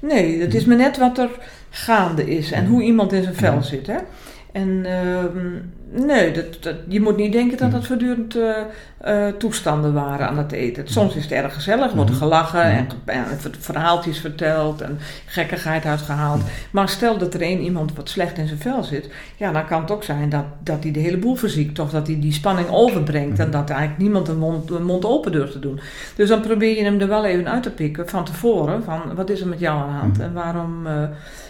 Nee, het is maar net wat er gaande is en hoe iemand in zijn vel zit. Hè? En ehm, nee, dat, dat, je moet niet denken dat dat voortdurend eh, toestanden waren aan het eten. Soms is het erg gezellig, wordt er Mhm. gelachen en, Mhm. en verhaaltjes verteld en gekkigheid uitgehaald. Mhm. Maar stel dat er één iemand wat slecht in zijn vel zit, ja, dan kan het ook zijn dat, dat hij de hele boel verziekt. Of dat hij die spanning overbrengt en dat eigenlijk niemand de mond, de mond open durft te doen. Dus dan probeer je hem er wel even uit te pikken van tevoren. Van wat is er met jou aan de hand en waarom, eh,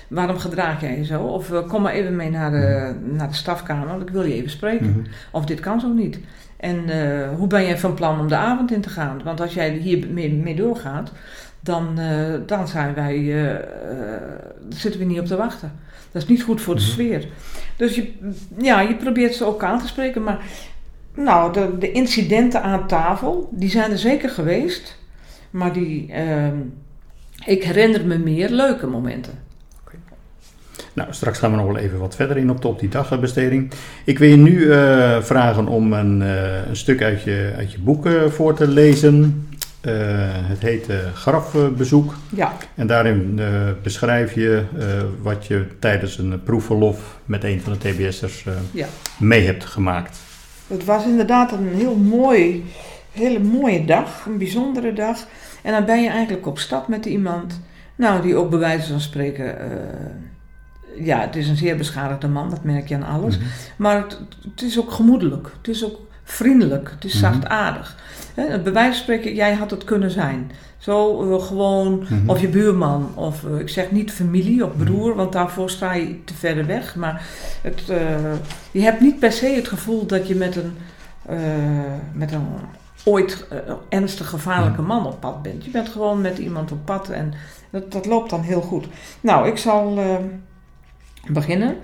waarom gedraag jij je zo? Of eh, kom maar even mee naar de, naar de stafkamer, want ik wil je even spreken. Of dit kan zo niet. En eh, hoe ben jij van plan om de avond in te gaan? Want als jij hier mee, mee doorgaat, dan, eh, dan zijn wij, eh, zitten we niet op te wachten. Dat is niet goed voor de Mhm. sfeer. Dus je, ja, je probeert ze ook aan te spreken. Maar nou, de, de incidenten aan tafel, die zijn er zeker geweest. Maar die, ehm, ik herinner me meer leuke momenten. Nou, straks gaan we nog wel even wat verder in op de, op die dagbesteding. Ik wil je nu eh, vragen om een, eh, een stuk uit je, uit je boek eh, voor te lezen. Het heet Grafbezoek. Ja, En daarin beschrijf je wat je tijdens een proefverlof met een van de TBS'ers Ja. mee hebt gemaakt. Het was inderdaad een heel mooi, hele mooie dag, een bijzondere dag. En dan ben je eigenlijk op stap met iemand, nou, die ook bij wijze van spreken, ja, het is een zeer beschadigde man, dat merk je aan alles. Mhm. Maar het, het is ook gemoedelijk, het is ook vriendelijk, het is Mhm. zachtaardig. Hè, bij wijze van spreken, jij had het kunnen zijn. Zo eh, gewoon, Mhm. of je buurman, of eh, ik zeg niet familie of broer, want daarvoor sta je te verder weg. Maar het, eh, je hebt niet per se het gevoel dat je met een, met een ooit ernstig gevaarlijke man op pad bent. Je bent gewoon met iemand op pad en dat, dat loopt dan heel goed. Nou, ik zal beginnen.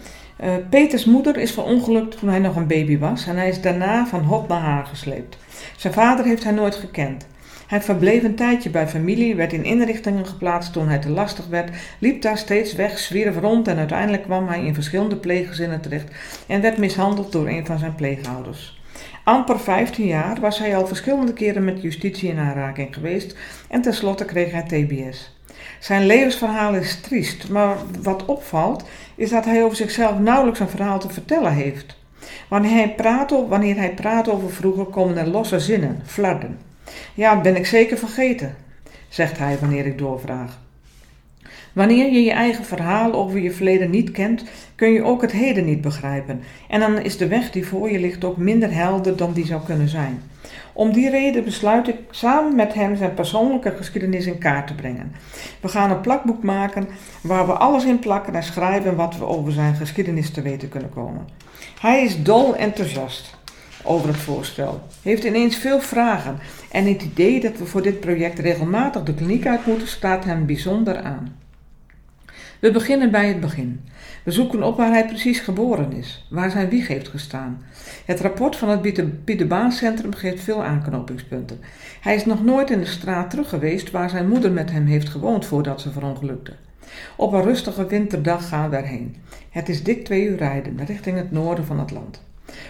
Uh, Peters moeder is verongelukt toen hij nog een baby was en hij is daarna van hot naar haar gesleept. Zijn vader heeft hij nooit gekend. Hij verbleef een tijdje bij familie, werd in inrichtingen geplaatst toen hij te lastig werd, liep daar steeds weg, zwierf rond en uiteindelijk kwam hij in verschillende pleeggezinnen terecht en werd mishandeld door een van zijn pleegouders. Amper 15 jaar was hij al verschillende keren met justitie in aanraking geweest en tenslotte kreeg hij TBS. Zijn levensverhaal is triest, maar wat opvalt is dat hij over zichzelf nauwelijks een verhaal te vertellen heeft. Wanneer hij praat, wanneer hij praat over vroeger komen er losse zinnen, flarden. Ja, ben ik zeker vergeten, zegt hij wanneer ik doorvraag. Wanneer je je eigen verhaal over je verleden niet kent, kun je ook het heden niet begrijpen. En dan is de weg die voor je ligt ook minder helder dan die zou kunnen zijn. Om die reden besluit ik samen met hem zijn persoonlijke geschiedenis in kaart te brengen. We gaan een plakboek maken waar we alles in plakken en schrijven wat we over zijn geschiedenis te weten kunnen komen. Hij is dol enthousiast over het voorstel, heeft ineens veel vragen en het idee dat we voor dit project regelmatig de kliniek uit moeten staat hem bijzonder aan. We beginnen bij het begin. We zoeken op waar hij precies geboren is, waar zijn wieg heeft gestaan. Het rapport van het Pieterbaancentrum geeft veel aanknopingspunten. Hij is nog nooit in de straat terug geweest waar zijn moeder met hem heeft gewoond voordat ze verongelukte. Op een rustige winterdag gaan we erheen. Het is dik twee uur rijden richting het noorden van het land.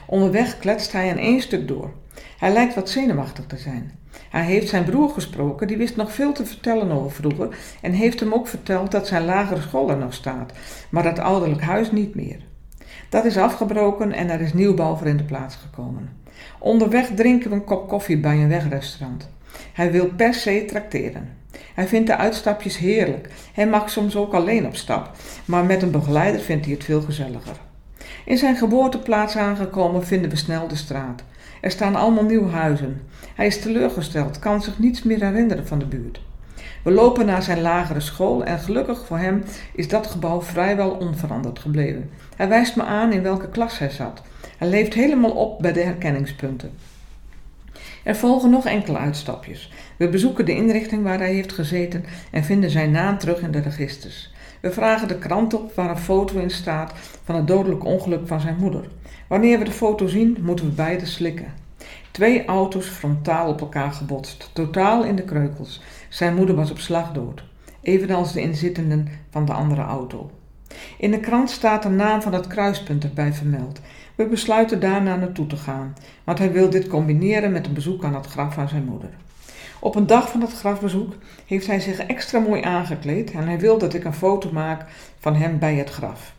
Onderweg kletst hij in één stuk door. Hij lijkt wat zenuwachtig te zijn. Hij heeft zijn broer gesproken, die wist nog veel te vertellen over vroeger en heeft hem ook verteld dat zijn lagere school er nog staat, maar dat ouderlijk huis niet meer. Dat is afgebroken en er is nieuwbouw voor in de plaats gekomen. Onderweg drinken we een kop koffie bij een wegrestaurant. Hij wil per se trakteren. Hij vindt de uitstapjes heerlijk. Hij mag soms ook alleen op stap, maar met een begeleider vindt hij het veel gezelliger. In zijn geboorteplaats aangekomen vinden we snel de straat. Er staan allemaal nieuwe huizen. Hij is teleurgesteld, kan zich niets meer herinneren van de buurt. We lopen naar zijn lagere school en gelukkig voor hem is dat gebouw vrijwel onveranderd gebleven. Hij wijst me aan in welke klas hij zat. Hij leeft helemaal op bij de herkenningspunten. Er volgen nog enkele uitstapjes. We bezoeken de inrichting waar hij heeft gezeten en vinden zijn naam terug in de registers. We vragen de krant op waar een foto in staat van het dodelijk ongeluk van zijn moeder. Wanneer we de foto zien, moeten we beide slikken. Twee auto's frontaal op elkaar gebotst, totaal in de kreukels. Zijn moeder was op slag dood, evenals de inzittenden van de andere auto. In de krant staat de naam van het kruispunt erbij vermeld. We besluiten daarna naartoe te gaan, want hij wil dit combineren met een bezoek aan het graf van zijn moeder. Op een dag van het grafbezoek heeft hij zich extra mooi aangekleed en hij wil dat ik een foto maak van hem bij het graf.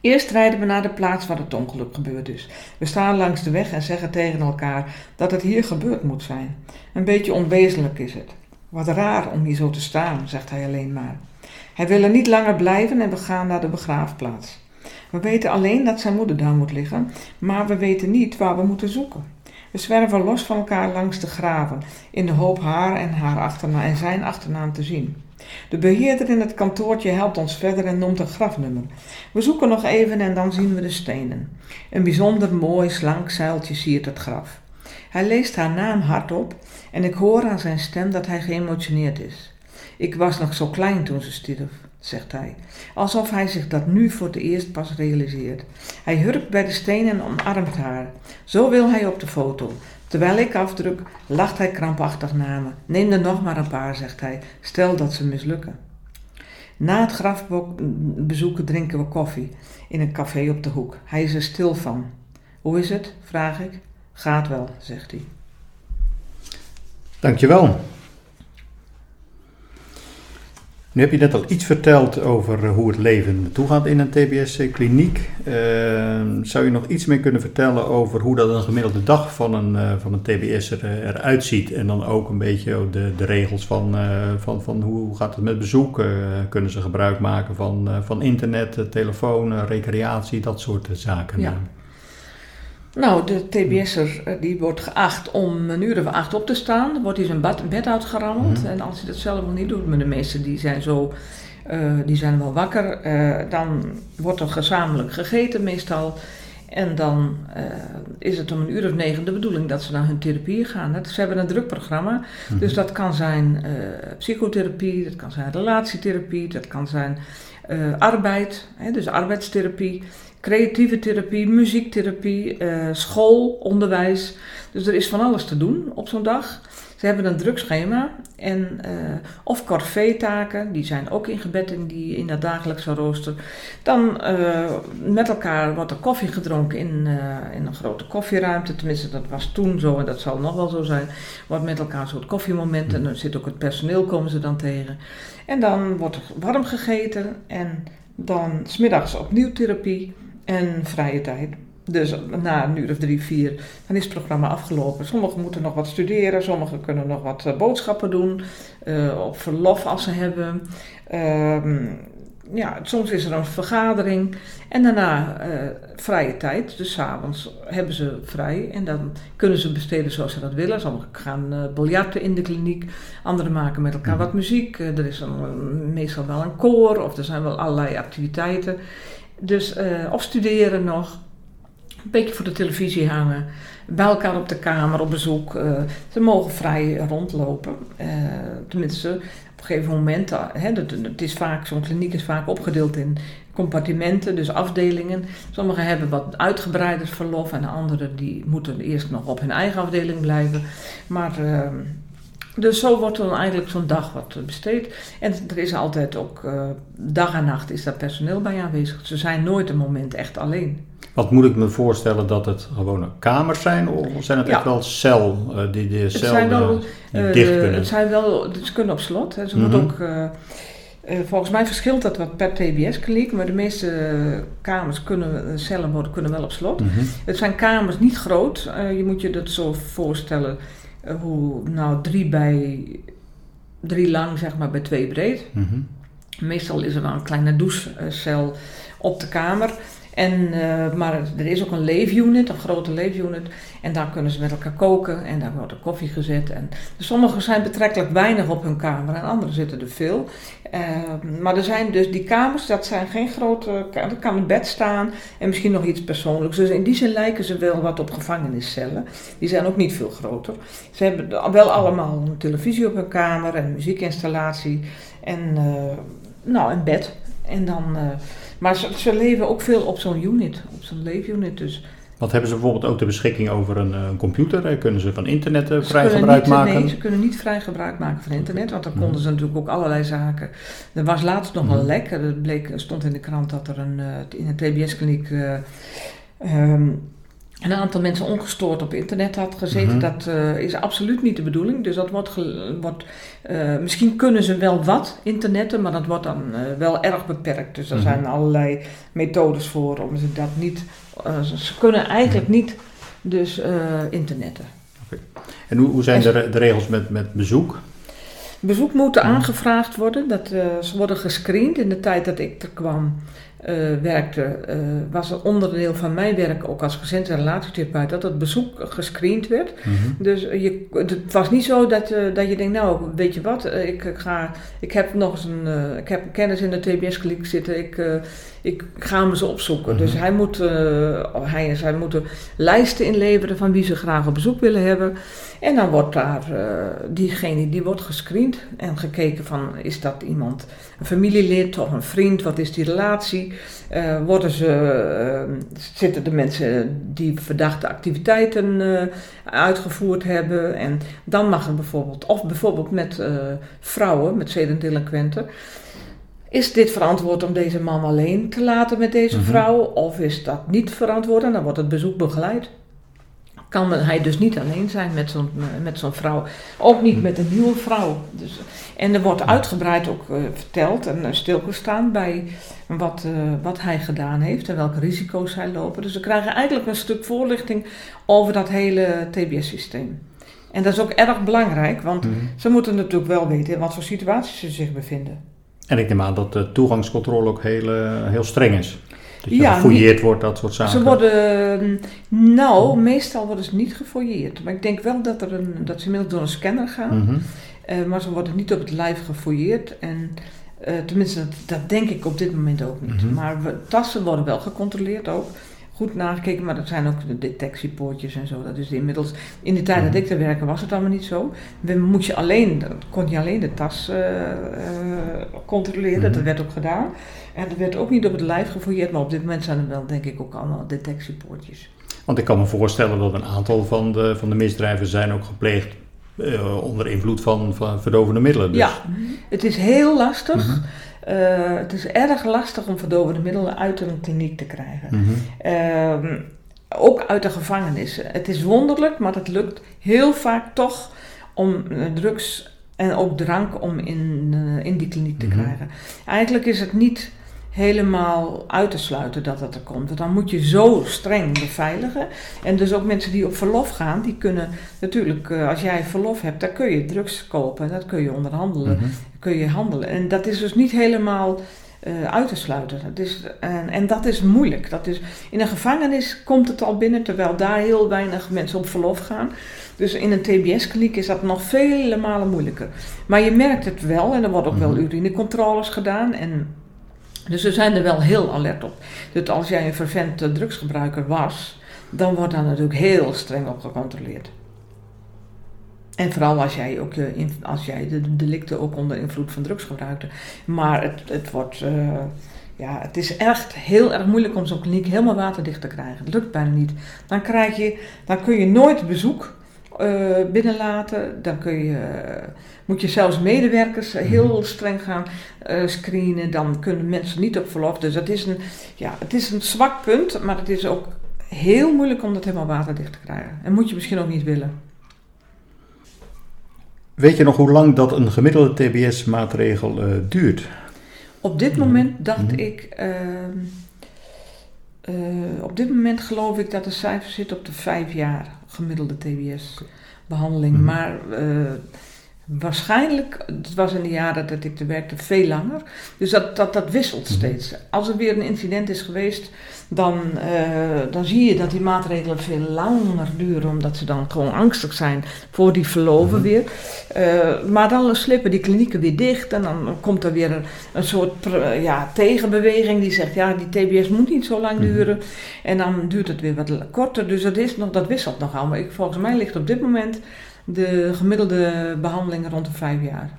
Eerst rijden we naar de plaats waar het ongeluk gebeurd is. We staan langs de weg en zeggen tegen elkaar dat het hier gebeurd moet zijn. Een beetje onwezenlijk is het. Wat raar om hier zo te staan, zegt hij alleen maar. Hij wil er niet langer blijven en we gaan naar de begraafplaats. We weten alleen dat zijn moeder daar moet liggen, maar we weten niet waar we moeten zoeken. We zwerven los van elkaar langs de graven, in de hoop haar en, haar achternaam en zijn achternaam te zien. De beheerder in het kantoortje helpt ons verder en noemt een grafnummer. We zoeken nog even en dan zien we de stenen. Een bijzonder mooi, slank zuiltje siert het graf. Hij leest haar naam hardop en ik hoor aan zijn stem dat hij geëmotioneerd is. Ik was nog zo klein toen ze stierf, zegt hij, alsof hij zich dat nu voor het eerst pas realiseert. Hij hurkt bij de stenen en omarmt haar. Zo wil hij op de foto. Terwijl ik afdruk, lacht hij krampachtig naar me. Neem er nog maar een paar, zegt hij. Stel dat ze mislukken. Na het grafbezoeken drinken we koffie in een café op de hoek. Hij is er stil van. Hoe is het? vraag ik. Gaat wel, zegt hij. Dankjewel. Nu heb je net al iets verteld over eh, hoe het leven toegaat in een TBS-kliniek. Uh, ehm, zou je nog iets meer kunnen vertellen over hoe dat een gemiddelde dag van een, uh, van een TBS'er uh, eruit ziet? En dan ook een beetje de, de regels van, van, van hoe gaat het met bezoeken? kunnen ze gebruik maken van, van internet, telefoon, recreatie, dat soort zaken? Ja. Nou, de TBS'er eh, die wordt geacht om een uur of acht op te staan. Dan wordt hij zijn bed, bed uitgerammeld. Mhm. En als hij dat zelf nog niet doet, maar de meesten die zijn zo, uh, die zijn wel wakker. Uh, dan wordt er gezamenlijk gegeten meestal. En dan uh, is het om een uur of negen de bedoeling dat ze naar hun therapie gaan. Ze hebben een druk programma. Mhm. Dus dat kan zijn psychotherapie, dat kan zijn relatietherapie, dat kan zijn eh, arbeid, hè, dus arbeidstherapie, creatieve therapie, muziektherapie, eh, school, onderwijs. Dus er is van alles te doen op zo'n dag. Ze hebben een druk schema en, eh, of corvée-taken, die zijn ook ingebed in, die, in dat dagelijkse rooster. Dan eh, met elkaar wordt er koffie gedronken in, in een grote koffieruimte. Tenminste, dat was toen zo en dat zal nog wel zo zijn. Wordt met elkaar een soort koffiemoment en dan zit ook het personeel, komen ze dan tegen. En dan wordt er warm gegeten en dan smiddags opnieuw therapie en vrije tijd. Dus na een uur of drie, vier, dan is het programma afgelopen. Sommigen moeten nog wat studeren, sommigen kunnen nog wat eh, boodschappen doen, eh, op verlof als ze hebben. Ehm, ja, soms is er een vergadering en daarna eh, vrije tijd. Dus s'avonds hebben ze vrij en dan kunnen ze besteden zoals ze dat willen. Sommigen gaan uh, biljarten in de kliniek, anderen maken met elkaar wat muziek. Er is een, meestal wel een koor of er zijn wel allerlei activiteiten. Dus, eh, of studeren nog een beetje voor de televisie hangen, bij elkaar op de kamer op bezoek. Eh, ze mogen vrij rondlopen. Eh, tenminste, op een gegeven moment, hè, dat- is vaak, zo'n kliniek is vaak opgedeeld in compartimenten, dus afdelingen. Sommigen hebben wat uitgebreider verlof en anderen die moeten eerst nog op hun eigen afdeling blijven. Maar eh, dus zo wordt dan eigenlijk zo'n dag wat besteed. En er is altijd ook eh, dag en nacht is daar personeel bij aanwezig. Ze zijn nooit een moment echt alleen. Wat moet ik me voorstellen dat het gewone kamers zijn? Of zijn het Ja. echt wel cel, eh, die, die cel zijn wel, eh, die Eh, dicht kunnen? Het zijn wel, ze kunnen op slot. Hè. Ze moeten ook, eh, eh, volgens mij verschilt dat wat per TBS-kliniek, maar de meeste eh, kamers kunnen, eh, cellen worden, kunnen wel op slot. Mhm. Het zijn kamers niet groot. Eh, je moet je dat zo voorstellen, eh, hoe nou drie bij drie lang, zeg maar, bij twee breed. Mhm. Meestal is er wel een kleine douchecel op de kamer. En, eh, maar er is ook een leefunit, een grote leefunit. En daar kunnen ze met elkaar koken en daar wordt er koffie gezet. En, sommigen zijn betrekkelijk weinig op hun kamer en anderen zitten er veel. Eh, maar er zijn dus die kamers, dat zijn geen grote... Er kan een bed staan en misschien nog iets persoonlijks. Dus in die zin lijken ze wel wat op gevangeniscellen. Die zijn ook niet veel groter. Ze hebben wel allemaal een televisie op hun kamer en muziekinstallatie. En eh, nou, een bed. En dan, maar ze, ze leven ook veel op zo'n unit, op zo'n leefunit. Dus Wat hebben ze bijvoorbeeld ook de beschikking over een, eh, een computer? Eh, Kunnen ze van internet eh, vrij gebruik niet, eh, maken? Nee, ze kunnen niet vrij gebruik maken van internet, want dan Mhm. konden ze natuurlijk ook allerlei zaken. Er was laatst nog Mhm. een lek, er bleek, stond in de krant dat er een, eh, in een TBS-kliniek eh, ehm, een aantal mensen ongestoord op internet had gezeten. Mhm. Dat eh, is absoluut niet de bedoeling. Dus dat wordt, wordt eh, misschien kunnen ze wel wat internetten, maar dat wordt dan eh, wel erg beperkt. Dus er Mhm. zijn allerlei methodes voor om ze dat niet. ze kunnen eigenlijk niet dus internetten. En hoe, hoe zijn En- de, de regels met, met bezoek? Bezoek moet Mhm. aangevraagd worden. Dat, ze worden gescreend. In de tijd dat ik er kwam, eh, werkte, eh, was het onderdeel van mijn werk ook als gezin- en relatietherapeut dat het bezoek gescreend werd. Mhm. Dus je, het was niet zo dat, eh, dat je denkt, nou weet je wat, eh, ik, ik ga, ik heb nog eens een, eh, ik heb een kennis in de TBS-kliniek zitten, ik, eh, ik ga hem eens opzoeken. Mhm. Dus hij, moet, eh, hij en zij moeten lijsten inleveren van wie ze graag op bezoek willen hebben. En dan wordt daar, eh, diegene die wordt gescreend en gekeken van, is dat iemand, een familielid of een vriend, wat is die relatie? Eh, worden ze, zitten de mensen die verdachte activiteiten uitgevoerd hebben. En dan mag er bijvoorbeeld, of bijvoorbeeld met vrouwen, met zedendelinquenten. Is dit verantwoord om deze man alleen te laten met deze Mhm. vrouw? Of is dat niet verantwoord? En dan wordt het bezoek begeleid. Kan hij dus niet alleen zijn met zo'n, eh, met zo'n vrouw. Ook niet met een nieuwe vrouw. Dus, en er wordt uitgebreid ook eh, verteld en eh, stilgestaan bij wat, wat hij gedaan heeft en welke risico's hij lopen. Dus we krijgen eigenlijk een stuk voorlichting over dat hele TBS-systeem. En dat is ook erg belangrijk, want Mhm. ze moeten natuurlijk wel weten in wat voor situaties ze zich bevinden. En ik neem aan dat de toegangscontrole ook heel, eh, heel streng is. Dat je Ja, gefouilleerd wordt, dat soort zaken. Ze worden, nou, meestal worden ze niet gefouilleerd. Maar ik denk wel dat, er een, dat ze inmiddels door een scanner gaan. Mhm. Eh, maar ze worden niet op het lijf gefouilleerd. En eh, tenminste, dat, dat denk ik op dit moment ook niet. Mhm. Maar we, tassen worden wel gecontroleerd ook. Goed nagekeken, maar dat zijn ook de detectiepoortjes en zo. Dat is inmiddels, in de tijd dat Mhm. ik te werken was het allemaal niet zo. We moet je alleen, kon je alleen de tas eh, eh, controleren, Mhm. dat werd ook gedaan. En er werd ook niet op het lijf gefouilleerd, maar op dit moment zijn er wel denk ik ook allemaal detectiepoortjes. Want ik kan me voorstellen dat een aantal van de, van de misdrijven zijn ook gepleegd eh, onder invloed van, van verdovende middelen. Dus. Ja, het is heel lastig. Mhm. Eh, het is erg lastig om verdovende middelen uit een kliniek te krijgen. Mhm. Ehm, ook uit de gevangenis. Het is wonderlijk, maar het lukt heel vaak toch om eh, drugs en ook drank om in, eh, in die kliniek te Mhm. krijgen. Eigenlijk is het niet helemaal uit te sluiten dat dat er komt. Want dan moet je zo streng beveiligen. En dus ook mensen die op verlof gaan, die kunnen natuurlijk, eh, als jij verlof hebt, dan kun je drugs kopen. Dat kun je onderhandelen Mhm. kun je handelen. En dat is dus niet helemaal eh, uit te sluiten. Dat is, en, en dat is moeilijk. Dat is, in een gevangenis komt het al binnen, terwijl daar heel weinig mensen op verlof gaan. Dus in een TBS-kliniek is dat nog vele malen moeilijker. Maar je merkt het wel en er worden ook wel Mhm. urinecontroles gedaan. En, dus we zijn er wel heel alert op. Dus als jij een vervent eh, drugsgebruiker was, dan wordt daar natuurlijk heel streng op gecontroleerd. En vooral als jij, ook, in- als jij de delicten ook onder invloed van drugs gebruikte. Maar het, het wordt, eh, ja, het is echt heel erg moeilijk om zo'n kliniek helemaal waterdicht te krijgen. Het lukt bijna niet. Dan, krijg je, dan kun je nooit bezoek eh, binnenlaten. Dan kun je, moet je zelfs medewerkers heel streng gaan eh, screenen. Dan kunnen mensen niet op verlof. Dus het is, een, ja, het is een zwak punt, maar het is ook heel moeilijk om dat helemaal waterdicht te krijgen. En moet je misschien ook niet willen. Weet je nog hoe lang dat een gemiddelde TBS-maatregel eh, duurt? Op dit Mhm. moment dacht Mhm. ik, ehm, eh, op dit moment geloof ik dat de cijfer zit op de vijf jaar gemiddelde TBS-behandeling. Mhm. Maar eh, waarschijnlijk, het was in de jaren dat ik er werkte, veel langer. Dus dat, dat, dat wisselt Mhm. steeds. Als er weer een incident is geweest, dan, eh, dan zie je dat die maatregelen veel langer duren, omdat ze dan gewoon angstig zijn voor die verloven Mhm. weer. Eh, maar dan slippen die klinieken weer dicht en dan komt er weer een, een soort ja, tegenbeweging die zegt, ja, die TBS moet niet zo lang Mhm. duren. En dan duurt het weer wat korter, dus dat, is nog, dat wisselt nogal. Maar ik, volgens mij ligt op dit moment de gemiddelde behandeling rond de vijf jaar.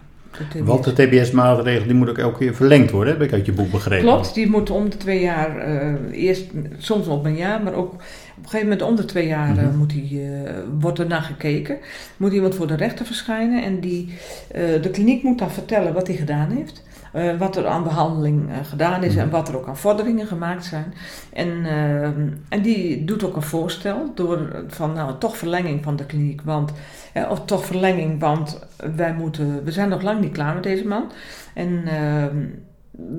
De. Want de TBS-maatregel die moet ook elke keer verlengd worden, heb ik uit je boek begrepen. Klopt, die moeten om de twee jaar, eh, eerst soms op een jaar, maar ook op een gegeven moment om de twee jaar eh, Mhm. moet die, eh, wordt er naar gekeken. Moet iemand voor de rechter verschijnen en die, eh, de kliniek moet dan vertellen wat hij gedaan heeft. eh, wat er aan behandeling eh, gedaan is Mhm. en wat er ook aan vorderingen gemaakt zijn. En, eh, en die doet ook een voorstel door van nou toch verlenging van de kliniek, want, eh, of toch verlenging, want wij moeten, we zijn nog lang niet klaar met deze man. En ehm,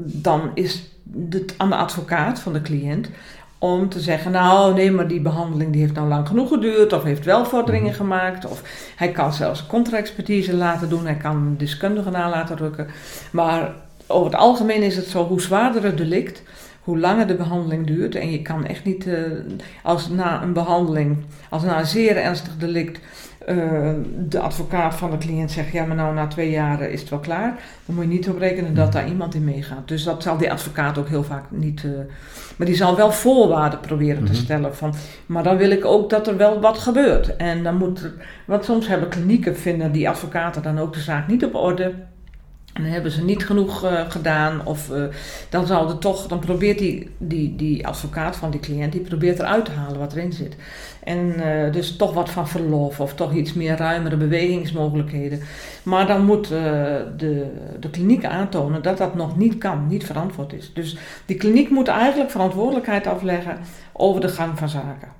dan is het aan de advocaat van de cliënt om te zeggen, nou nee, maar die behandeling die heeft nou lang genoeg geduurd, of heeft wel vorderingen Mhm. gemaakt, of hij kan zelfs contra-expertise laten doen, hij kan deskundigen na laten rukken. Maar over het algemeen is het zo, hoe zwaarder het delict, hoe langer de behandeling duurt. En je kan echt niet, eh, als na een behandeling, als na een zeer ernstig delict, eh, de advocaat van de cliënt zegt, ja maar nou na twee jaar eh, is het wel klaar. Dan moet je niet op rekenen dat daar iemand in meegaat. Dus dat zal die advocaat ook heel vaak niet... eh, maar die zal wel voorwaarden proberen te Mhm. stellen van... Maar dan wil ik ook dat er wel wat gebeurt. En dan moet... er- Want soms hebben klinieken, vinden die advocaten dan ook de zaak niet op orde... En dan hebben ze niet genoeg eh, gedaan. Of eh, dan zal er toch, dan probeert die, die, die advocaat van die cliënt, die probeert eruit te halen wat erin zit. En eh, dus toch wat van verlof of toch iets meer ruimere bewegingsmogelijkheden. Maar dan moet de, de kliniek aantonen dat dat nog niet kan, niet verantwoord is. Dus die kliniek moet eigenlijk verantwoordelijkheid afleggen over de gang van zaken.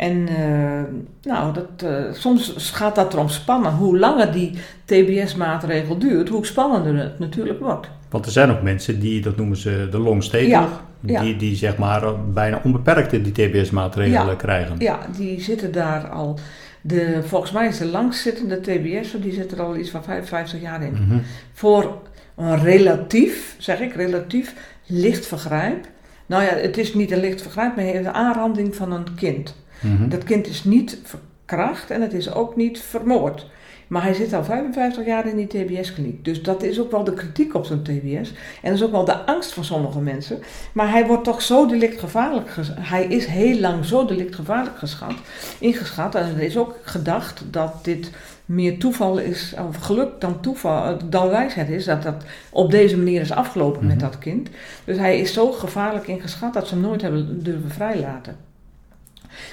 En eh, nou, dat, eh, soms gaat dat erom spannen. Hoe langer die TBS-maatregel duurt, hoe spannender het natuurlijk wordt. Want er zijn ook mensen die, dat noemen ze de long stay Ja, nog, ja. die, die zeg maar bijna onbeperkte die TBS-maatregelen Ja. krijgen. Ja, die zitten daar al. De, volgens mij is de langstzittende TBS, die zit er al iets van 55 jaar in. Mhm. Voor een relatief, zeg ik, relatief licht vergrijp. Nou ja, het is niet een licht vergrijp, maar een aanranding van een kind. Mhm. Dat kind is niet, ver- verkracht en het is ook niet vermoord. Maar hij zit al 55 jaar in die TBS-kliniek. Dus dat is ook wel de kritiek op zo'n TBS. En dat is ook wel de angst van sommige mensen. Maar hij wordt toch zo delictgevaarlijk Hij is heel lang zo delictgevaarlijk geschat, ingeschat. En er is ook gedacht dat dit meer toeval is, of geluk dan toeval, dan wijsheid is, dat dat op deze manier is afgelopen met Mhm. dat kind. Dus hij is zo gevaarlijk ingeschat dat ze hem nooit hebben durven vrijlaten.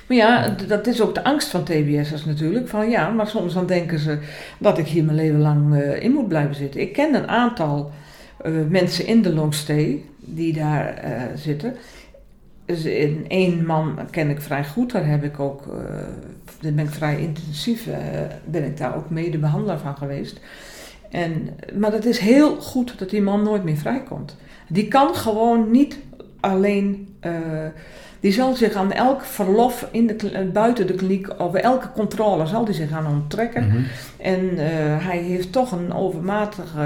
Maar ja, dat is ook de angst van TBS'ers natuurlijk. Van ja, maar soms dan denken ze dat ik hier mijn leven lang eh, in moet blijven zitten. Ik ken een aantal eh, mensen in de longstay die daar eh, zitten. Dus in één man ken ik vrij goed. Daar heb ik ook, ben ik vrij intensief, ben ik daar ook mede behandelaar van geweest. En, maar het is heel goed dat die man nooit meer vrijkomt. Die kan gewoon niet alleen. Die zal zich aan elk verlof in de, eh, buiten de kliniek, of elke controle, zal die zich aan onttrekken. Mhm. En eh, hij heeft toch een overmatige,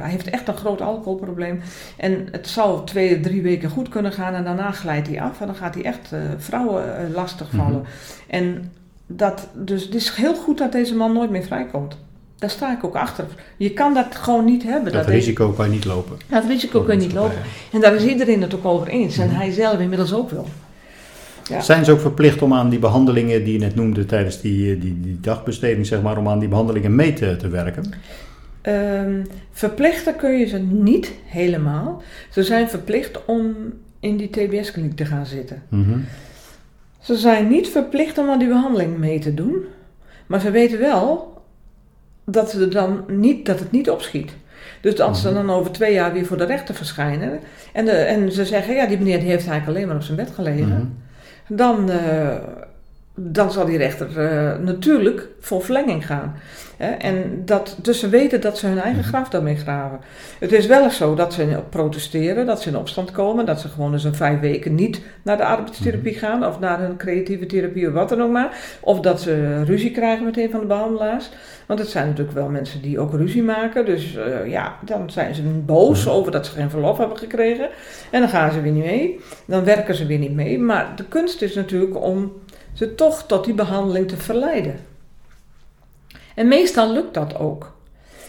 hij heeft echt een groot alcoholprobleem. En het zal twee, drie weken goed kunnen gaan en daarna glijdt hij af. En dan gaat hij echt eh, vrouwen eh, lastigvallen. Mhm. En dat, dus het is heel goed dat deze man nooit meer vrijkomt. Daar sta ik ook achter. Je kan dat gewoon niet hebben. Dat risico kan je niet lopen. dat risico kun je niet lopen. En daar is iedereen het ook over eens. En Mhm. hij zelf inmiddels ook wel. Ja. Zijn ze ook verplicht om aan die behandelingen die je net noemde tijdens die, die, die dagbesteding, zeg maar, om aan die behandelingen mee te, te werken? Ehm, verplichten kun je ze niet helemaal. Ze zijn verplicht om in die TBS-kliniek te gaan zitten. Mhm. Ze zijn niet verplicht om aan die behandeling mee te doen. Maar ze weten wel dat, ze er dan niet, dat het niet opschiet. Dus als ze Mhm. dan over twee jaar weer voor de rechter verschijnen. En, de, en ze zeggen, ja, die meneer die heeft eigenlijk alleen maar op zijn bed gelegen. Mhm. Dan, eh, dan zal die rechter eh, natuurlijk voor verlenging gaan. Hè? En dat, dus ze weten dat ze hun eigen Mhm. graf daarmee graven. Het is wel eens zo dat ze protesteren, dat ze in opstand komen, dat ze gewoon eens een vijf weken niet naar de arbeidstherapie gaan of naar een creatieve therapie of wat dan ook maar. Of dat ze ruzie krijgen met een van de behandelaars. Want het zijn natuurlijk wel mensen die ook ruzie maken. Dus eh, ja, dan zijn ze boos Mhm. over dat ze geen verlof hebben gekregen. En dan gaan ze weer niet mee. Dan werken ze weer niet mee. Maar de kunst is natuurlijk om ze toch tot die behandeling te verleiden. En meestal lukt dat ook.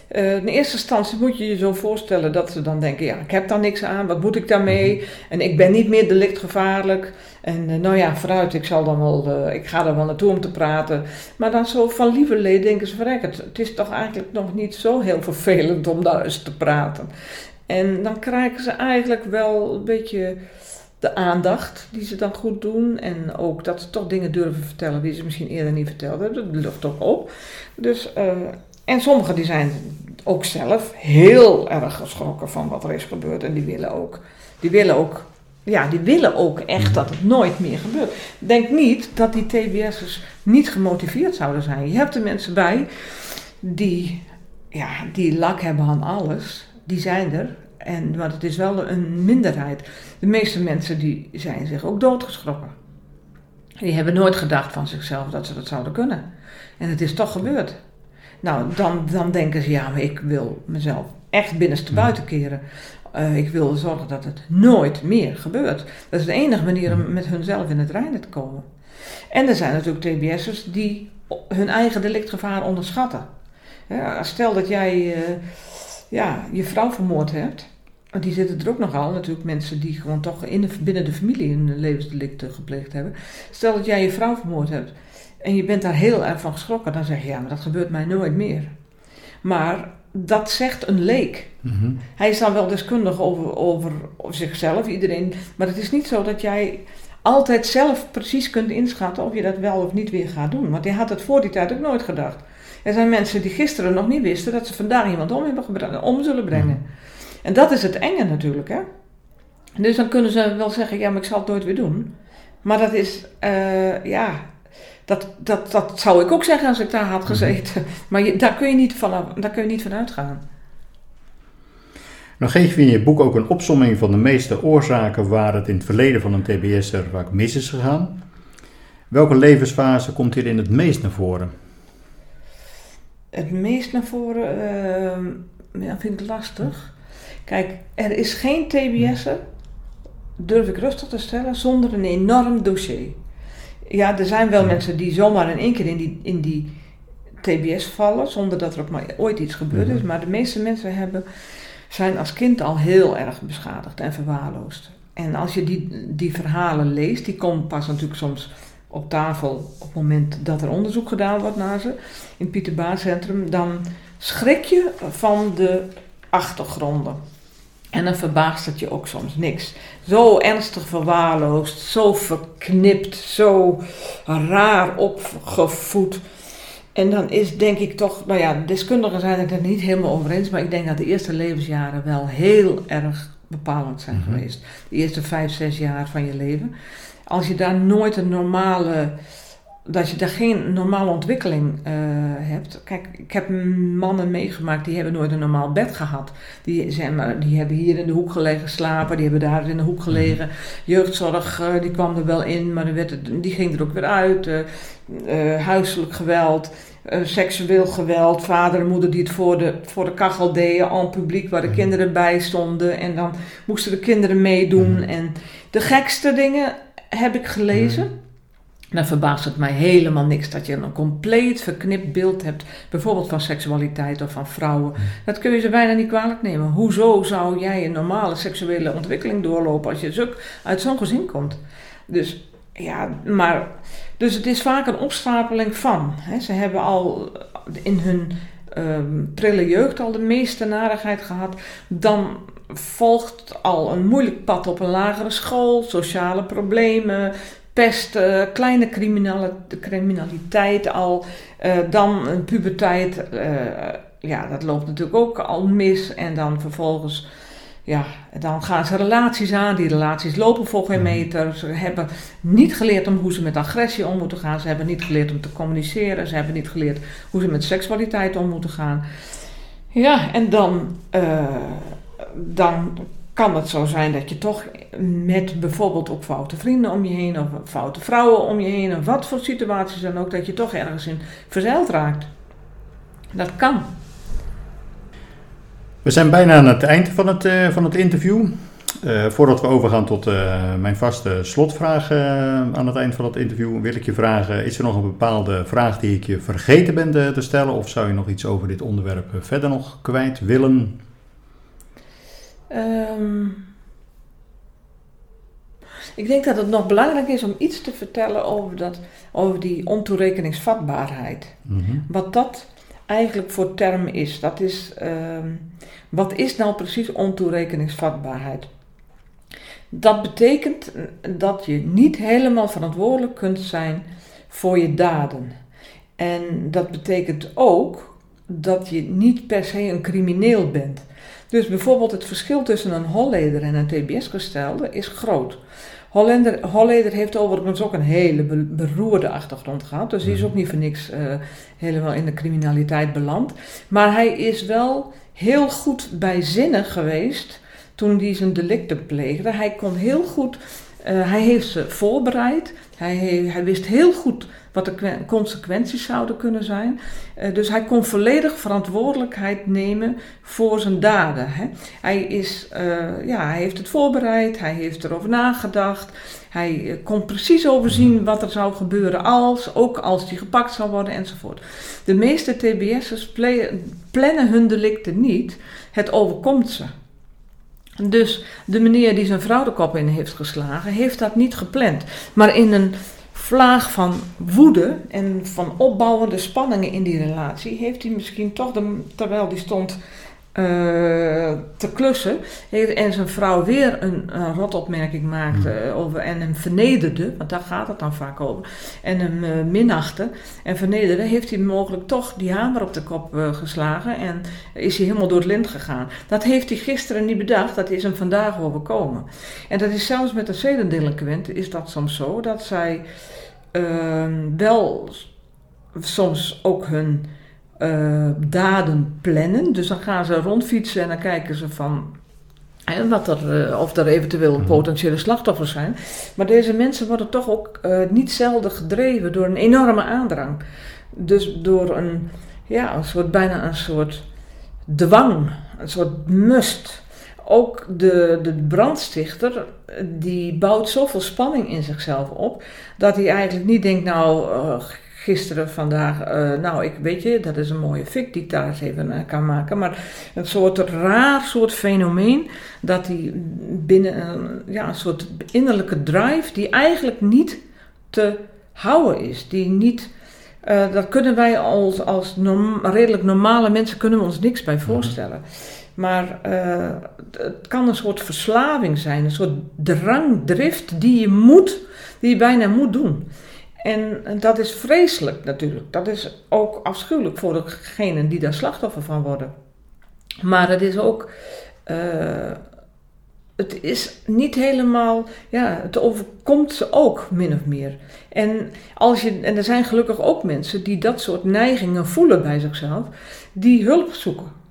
Eh, in eerste instantie moet je je zo voorstellen dat ze dan denken: ja, ik heb daar niks aan, wat moet ik daarmee? En ik ben niet meer delictgevaarlijk. En eh, nou ja, vooruit, ik, zal dan wel, eh, ik ga er wel naartoe om te praten. Maar dan zo van lieverlee denken ze: verrek, het, het is toch eigenlijk nog niet zo heel vervelend om daar eens te praten. En dan krijgen ze eigenlijk wel een beetje de aandacht die ze dan goed doen. En ook dat ze toch dingen durven vertellen die ze misschien eerder niet verteld hebben. Dat lucht ook op. Dus, eh, en sommigen die zijn ook zelf heel erg geschrokken van wat er is gebeurd. En die willen ook, die willen ook, ja, die willen ook echt dat het nooit meer gebeurt. Denk niet dat die TBS'ers niet gemotiveerd zouden zijn. Je hebt er mensen bij die, ja, die lak hebben aan alles. Die zijn er. En, maar het is wel een minderheid. De meeste mensen die zijn zich ook doodgeschrokken. Die hebben nooit gedacht van zichzelf dat ze dat zouden kunnen. En het is toch gebeurd. Nou, dan, dan denken ze, ja, maar ik wil mezelf echt binnenste buiten keren. Eh, ik wil zorgen dat het nooit meer gebeurt. Dat is de enige manier om met hunzelf in het reinen te komen. En er zijn natuurlijk TBS'ers die hun eigen delictgevaar onderschatten. Ja, stel dat jij eh, ja, je vrouw vermoord hebt. Want die zitten er ook nogal, natuurlijk mensen die gewoon toch in de, binnen de familie een levensdelict gepleegd hebben. Stel dat jij je vrouw vermoord hebt en je bent daar heel erg van geschrokken, dan zeg je ja, maar dat gebeurt mij nooit meer. Maar dat zegt een leek. Mhm. Hij is dan wel deskundig over, over, over zichzelf, iedereen. Maar het is niet zo dat jij altijd zelf precies kunt inschatten of je dat wel of niet weer gaat doen. Want hij had het voor die tijd ook nooit gedacht. Er zijn mensen die gisteren nog niet wisten dat ze vandaag iemand om, hebben om zullen brengen. En dat is het enge natuurlijk, hè. Dus dan kunnen ze wel zeggen, ja, maar ik zal het nooit weer doen. Maar dat is, eh, ja, dat, dat, dat zou ik ook zeggen als ik daar had gezeten. <laughs> Maar je, daar, kun je niet van, daar kun je niet van uitgaan. Nou geef je in je boek ook een opsomming van de meeste oorzaken waar het in het verleden van een TBS'er vaak mis is gegaan. Welke levensfase komt hier in het meest naar voren? Het meest naar voren, ehm, ja, vind ik lastig. Kijk, er is geen TBS'er, durf ik rustig te stellen, zonder een enorm dossier. Ja, er zijn wel mensen die zomaar in één keer in die, in die TBS vallen, zonder dat er ook maar ooit iets gebeurd is. Maar de meeste mensen hebben, zijn als kind al heel erg beschadigd en verwaarloosd. En als je die, die verhalen leest, die komen pas natuurlijk soms op tafel op het moment dat er onderzoek gedaan wordt naar ze in het Pieter Baan Centrum, dan schrik je van de achtergronden. En dan verbaast het je ook soms niks. Zo ernstig verwaarloosd, zo verknipt, zo raar opgevoed. En dan is denk ik toch, nou ja, deskundigen zijn het er niet helemaal over eens, maar ik denk dat de eerste levensjaren wel heel erg bepalend zijn Mhm. geweest. De eerste vijf, zes jaar van je leven. Als je daar nooit een normale, dat je daar geen normale ontwikkeling eh, hebt. Kijk, ik heb mannen meegemaakt die hebben nooit een normaal bed gehad. Die, zijn maar, die hebben hier in de hoek gelegen slapen, die hebben daar in de hoek gelegen. Jeugdzorg, eh, die kwam er wel in, maar dan werd het, die ging er ook weer uit. eh, huiselijk geweld, seksueel geweld, vader en moeder die het voor de, voor de kachel deden, al publiek waar de Mhm. kinderen bij stonden. En dan moesten de kinderen meedoen. Mhm. En de gekste dingen heb ik gelezen. Mhm. Dan verbaast het mij helemaal niks dat je een compleet verknipt beeld hebt, bijvoorbeeld van seksualiteit of van vrouwen. Dat kun je ze bijna niet kwalijk nemen. Hoezo zou jij een normale seksuele ontwikkeling doorlopen als je zo, uit zo'n gezin komt? Dus ja, maar. Dus het is vaak een opstapeling van. Hè. Ze hebben al in hun ehm, prille jeugd al de meeste narigheid gehad. Dan volgt al een moeilijk pad op een lagere school, sociale problemen, pest, eh, kleine criminaliteit al. eh, dan een puberteit. eh, ja, dat loopt natuurlijk ook al mis. En dan vervolgens, ja, dan gaan ze relaties aan. Die relaties lopen voor geen meter. Ze hebben niet geleerd om hoe ze met agressie om moeten gaan. Ze hebben niet geleerd om te communiceren. Ze hebben niet geleerd hoe ze met seksualiteit om moeten gaan. Ja, en dan, dan kan het zo zijn dat je toch met bijvoorbeeld ook foute vrienden om je heen, of foute vrouwen om je heen, of wat voor situaties dan ook, dat je toch ergens in verzeild raakt. Dat kan. We zijn bijna aan het eind van het, eh, van het interview. Eh, voordat we overgaan tot eh, mijn vaste slotvraag aan het eind van het interview, wil ik je vragen: is er nog een bepaalde vraag die ik je vergeten ben te, te stellen? Of zou je nog iets over dit onderwerp verder nog kwijt willen? Ehm, ik denk dat het nog belangrijk is om iets te vertellen over, dat, over die ontoerekeningsvatbaarheid. Mhm. Wat dat eigenlijk voor term is. Dat is ehm, wat is nou precies ontoerekeningsvatbaarheid? Dat betekent dat je niet helemaal verantwoordelijk kunt zijn voor je daden. En dat betekent ook dat je niet per se een crimineel bent. Dus bijvoorbeeld het verschil tussen een Holleder en een TBS-gestelde is groot. Holleder, Holleder heeft overigens ook een hele be- beroerde achtergrond gehad. Dus die is ook niet voor niks eh, helemaal in de criminaliteit beland. Maar hij is wel heel goed bijzinnig geweest toen hij zijn delicten pleegde. Hij kon heel goed, eh, hij heeft ze voorbereid. Hij, hij wist heel goed wat de consequenties zouden kunnen zijn. Eh, dus hij kon volledig verantwoordelijkheid nemen voor zijn daden. Hè. Hij, is, eh, ja, hij heeft het voorbereid, hij heeft erover nagedacht. Hij eh, kon precies overzien wat er zou gebeuren als, ook als hij gepakt zou worden enzovoort. De meeste TBS'ers plannen hun delicten niet, het overkomt ze. Dus de meneer die zijn vrouw de kop in heeft geslagen, heeft dat niet gepland. Maar in een vlaag van woede en van opbouwende spanningen in die relatie, heeft hij misschien toch, de, terwijl die stond eh, te klussen, heeft- en zijn vrouw weer een, rotopmerking maakte eh, over, en hem vernederde, want daar gaat het dan vaak over, en hem eh, minachtte en vernederde, heeft hij mogelijk toch die hamer op de kop eh, geslagen en is hij helemaal door het lint gegaan. Dat heeft hij gisteren niet bedacht, dat is hem vandaag overkomen. En dat is zelfs met de zedendelinquenten is dat soms zo, dat zij ehm, wel soms ook hun eh, daden plannen. Dus dan gaan ze rondfietsen en dan kijken ze van... hè, wat er, eh, of er eventueel Mhm. potentiële slachtoffers zijn. Maar deze mensen worden toch ook eh, niet zelden gedreven door een enorme aandrang. Dus door een, ja, een soort, bijna een soort dwang, een soort must ook de, de brandstichter, die bouwt zoveel spanning in zichzelf op, dat hij eigenlijk niet denkt, nou, uh, gisteren, vandaag, uh, nou, ik weet je, dat is een mooie fik die ik daar eens even uh, kan maken. Maar een soort raar soort fenomeen dat hij binnen een, ja, een soort innerlijke drive die eigenlijk niet te houden is, die niet... Uh, dat kunnen wij als, als norm, redelijk normale mensen kunnen we ons niks bij voorstellen. Maar uh, het kan een soort verslaving zijn, een soort drang, drift die je moet, die je bijna moet doen. En, dat is vreselijk natuurlijk. Dat is ook afschuwelijk voor degenen die daar slachtoffer van worden. Maar het is ook. Uh, het is niet helemaal. Ja, het overkomt ze ook min of meer. En, als je, en er zijn gelukkig ook mensen die dat soort neigingen voelen bij zichzelf, die hulp zoeken.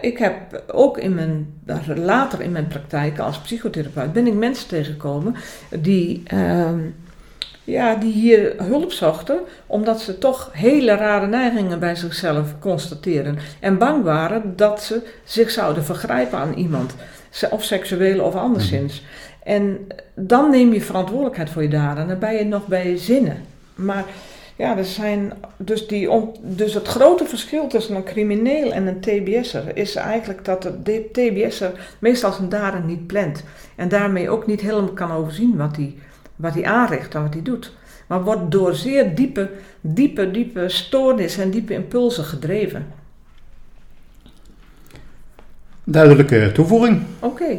Ik heb ook in mijn, later in mijn praktijk als psychotherapeut ben ik mensen tegengekomen die, uh, ja, die hier hulp zochten omdat ze toch hele rare neigingen bij zichzelf constateren en bang waren dat ze zich zouden vergrijpen aan iemand, of seksueel of anderszins. En dan neem je verantwoordelijkheid voor je daden en dan ben je nog bij je zinnen. Maar ja, er zijn dus, die dus het grote verschil tussen een crimineel en een TBS'er is eigenlijk dat de TBS'er meestal zijn daden niet plant. En daarmee ook niet helemaal kan overzien wat hij, wat hij aanricht en wat hij doet. Maar wordt door zeer diepe, diepe, diepe stoornis en diepe impulsen gedreven. Duidelijke toevoeging. Oké.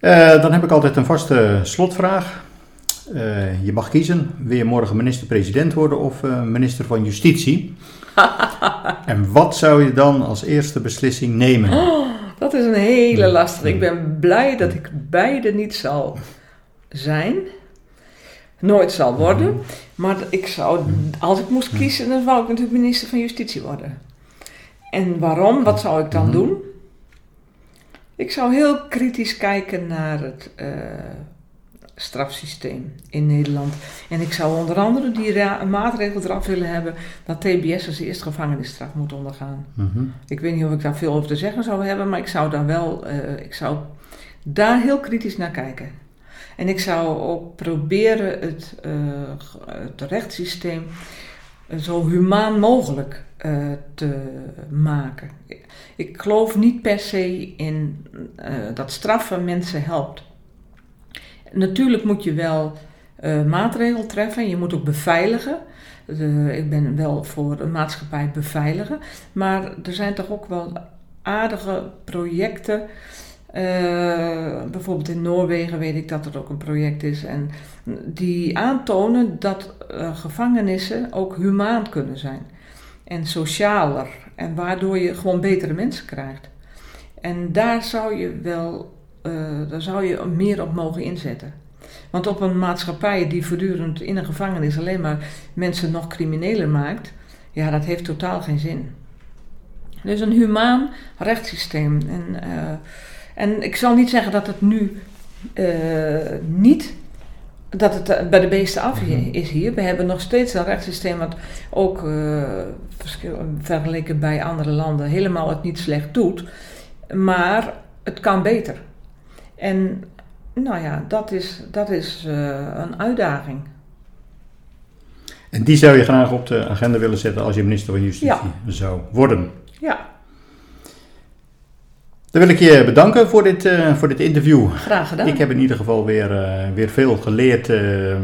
Uh, dan heb ik altijd een vaste slotvraag. Uh, je mag kiezen, wil je morgen minister-president worden of uh, minister van Justitie? <laughs> en wat zou je dan als eerste beslissing nemen? Oh, dat is een hele lastige. Ik ben blij dat ik beide niet zal zijn. Nooit zal worden. Maar ik zou, als ik moest kiezen, dan zou ik natuurlijk minister van Justitie worden. En waarom? Wat zou ik dan doen? Ik zou heel kritisch kijken naar het uh, strafsysteem in Nederland. En ik zou onder andere die maatregel eraf willen hebben dat TBS'ers eerst gevangenisstraf moeten ondergaan. Mhm. Ik weet niet of ik daar veel over te zeggen zou hebben, maar ik zou daar wel, uh, ik zou daar heel kritisch naar kijken. En ik zou ook proberen het, uh, het rechtssysteem zo humaan mogelijk uh, te maken. Ik geloof niet per se in dat straffen mensen helpt. Natuurlijk moet je wel uh, maatregelen treffen. Je moet ook beveiligen. ik ben wel voor een maatschappij beveiligen. Maar er zijn toch ook wel aardige projecten. Uh, bijvoorbeeld in Noorwegen weet ik dat er ook een project is. En die aantonen dat uh, gevangenissen ook humaan kunnen zijn. En socialer. En waardoor je gewoon betere mensen krijgt. En daar zou je wel daar zou je meer op mogen inzetten. Want op een maatschappij die voortdurend in een gevangenis alleen maar mensen nog crimineler maakt, ja, dat heeft totaal geen zin. Dus een humaan rechtssysteem. En, uh, en ik zal niet zeggen dat het nu uh, niet dat het bij de beesten af mhm. is hier. We hebben nog steeds een rechtssysteem wat ook uh, vergeleken bij andere landen helemaal het niet slecht doet. Maar het kan beter. En nou ja, dat is, dat is uh, een uitdaging. En die zou je graag op de agenda willen zetten als je minister van Justitie ja. zou worden? Ja. Dan wil ik je bedanken voor dit, uh, voor dit interview. Graag gedaan. Ik heb in ieder geval weer, uh, weer veel geleerd ehm,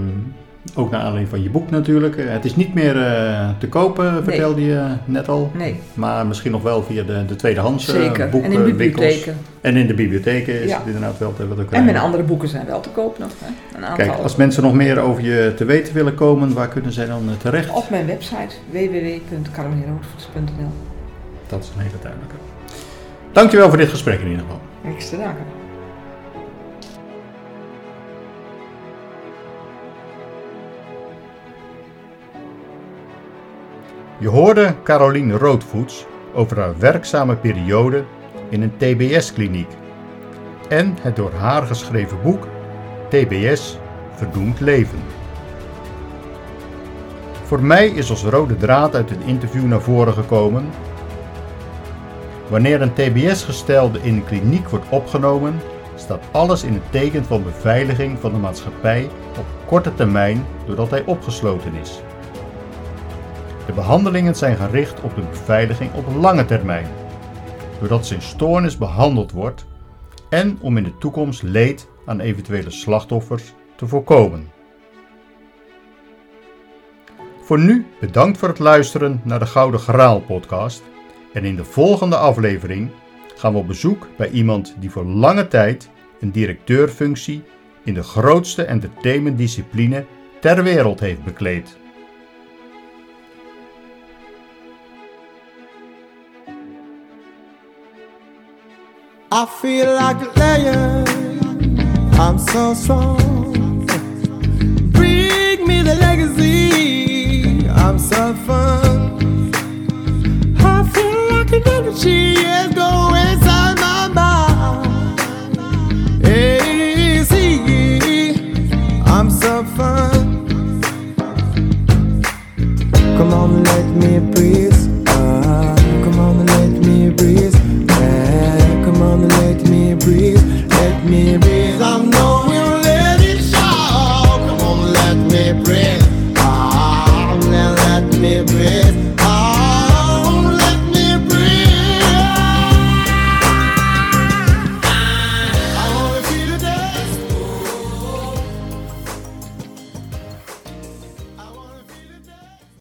ook naar aanleiding van je boek natuurlijk. Eh, het is niet meer uh, te kopen, vertelde je net al. Nee. Maar misschien nog wel via de, de tweedehands Zeker. en in de bibliotheken. En in de bibliotheken is het inderdaad wel te, te krijgen. En mijn andere boeken zijn wel te koop nog. Hè? Een aantal. Kijk, als mensen nog meer over je te weten willen komen, waar kunnen zij dan eh, terecht? Op mijn website www.carolineroodvoets.nl Dat is een hele duidelijke. Dankjewel voor dit gesprek in ieder geval. Niks te danken. Je hoorde Caroline Roodvoets over haar werkzame periode in een TBS-kliniek en het door haar geschreven boek TBS Verdoemd Leven. Voor mij is als rode draad uit het interview naar voren gekomen Wanneer een TBS-gestelde in een kliniek wordt opgenomen, staat alles in het teken van beveiliging van de maatschappij op korte termijn doordat hij opgesloten is. De behandelingen zijn gericht op de beveiliging op lange termijn, doordat zijn stoornis behandeld wordt en om in de toekomst leed aan eventuele slachtoffers te voorkomen. Voor nu bedankt voor het luisteren naar de Gouden Graal podcast en in de volgende aflevering gaan we op bezoek bij iemand die voor lange tijd een directeurfunctie in de grootste entertainmentdiscipline ter wereld heeft bekleed. I feel like a lion. I'm so strong. Bring me the legacy. I'm so fun. I feel like an energy is going inside my mind. See, I'm so fun. Come on, let me breathe.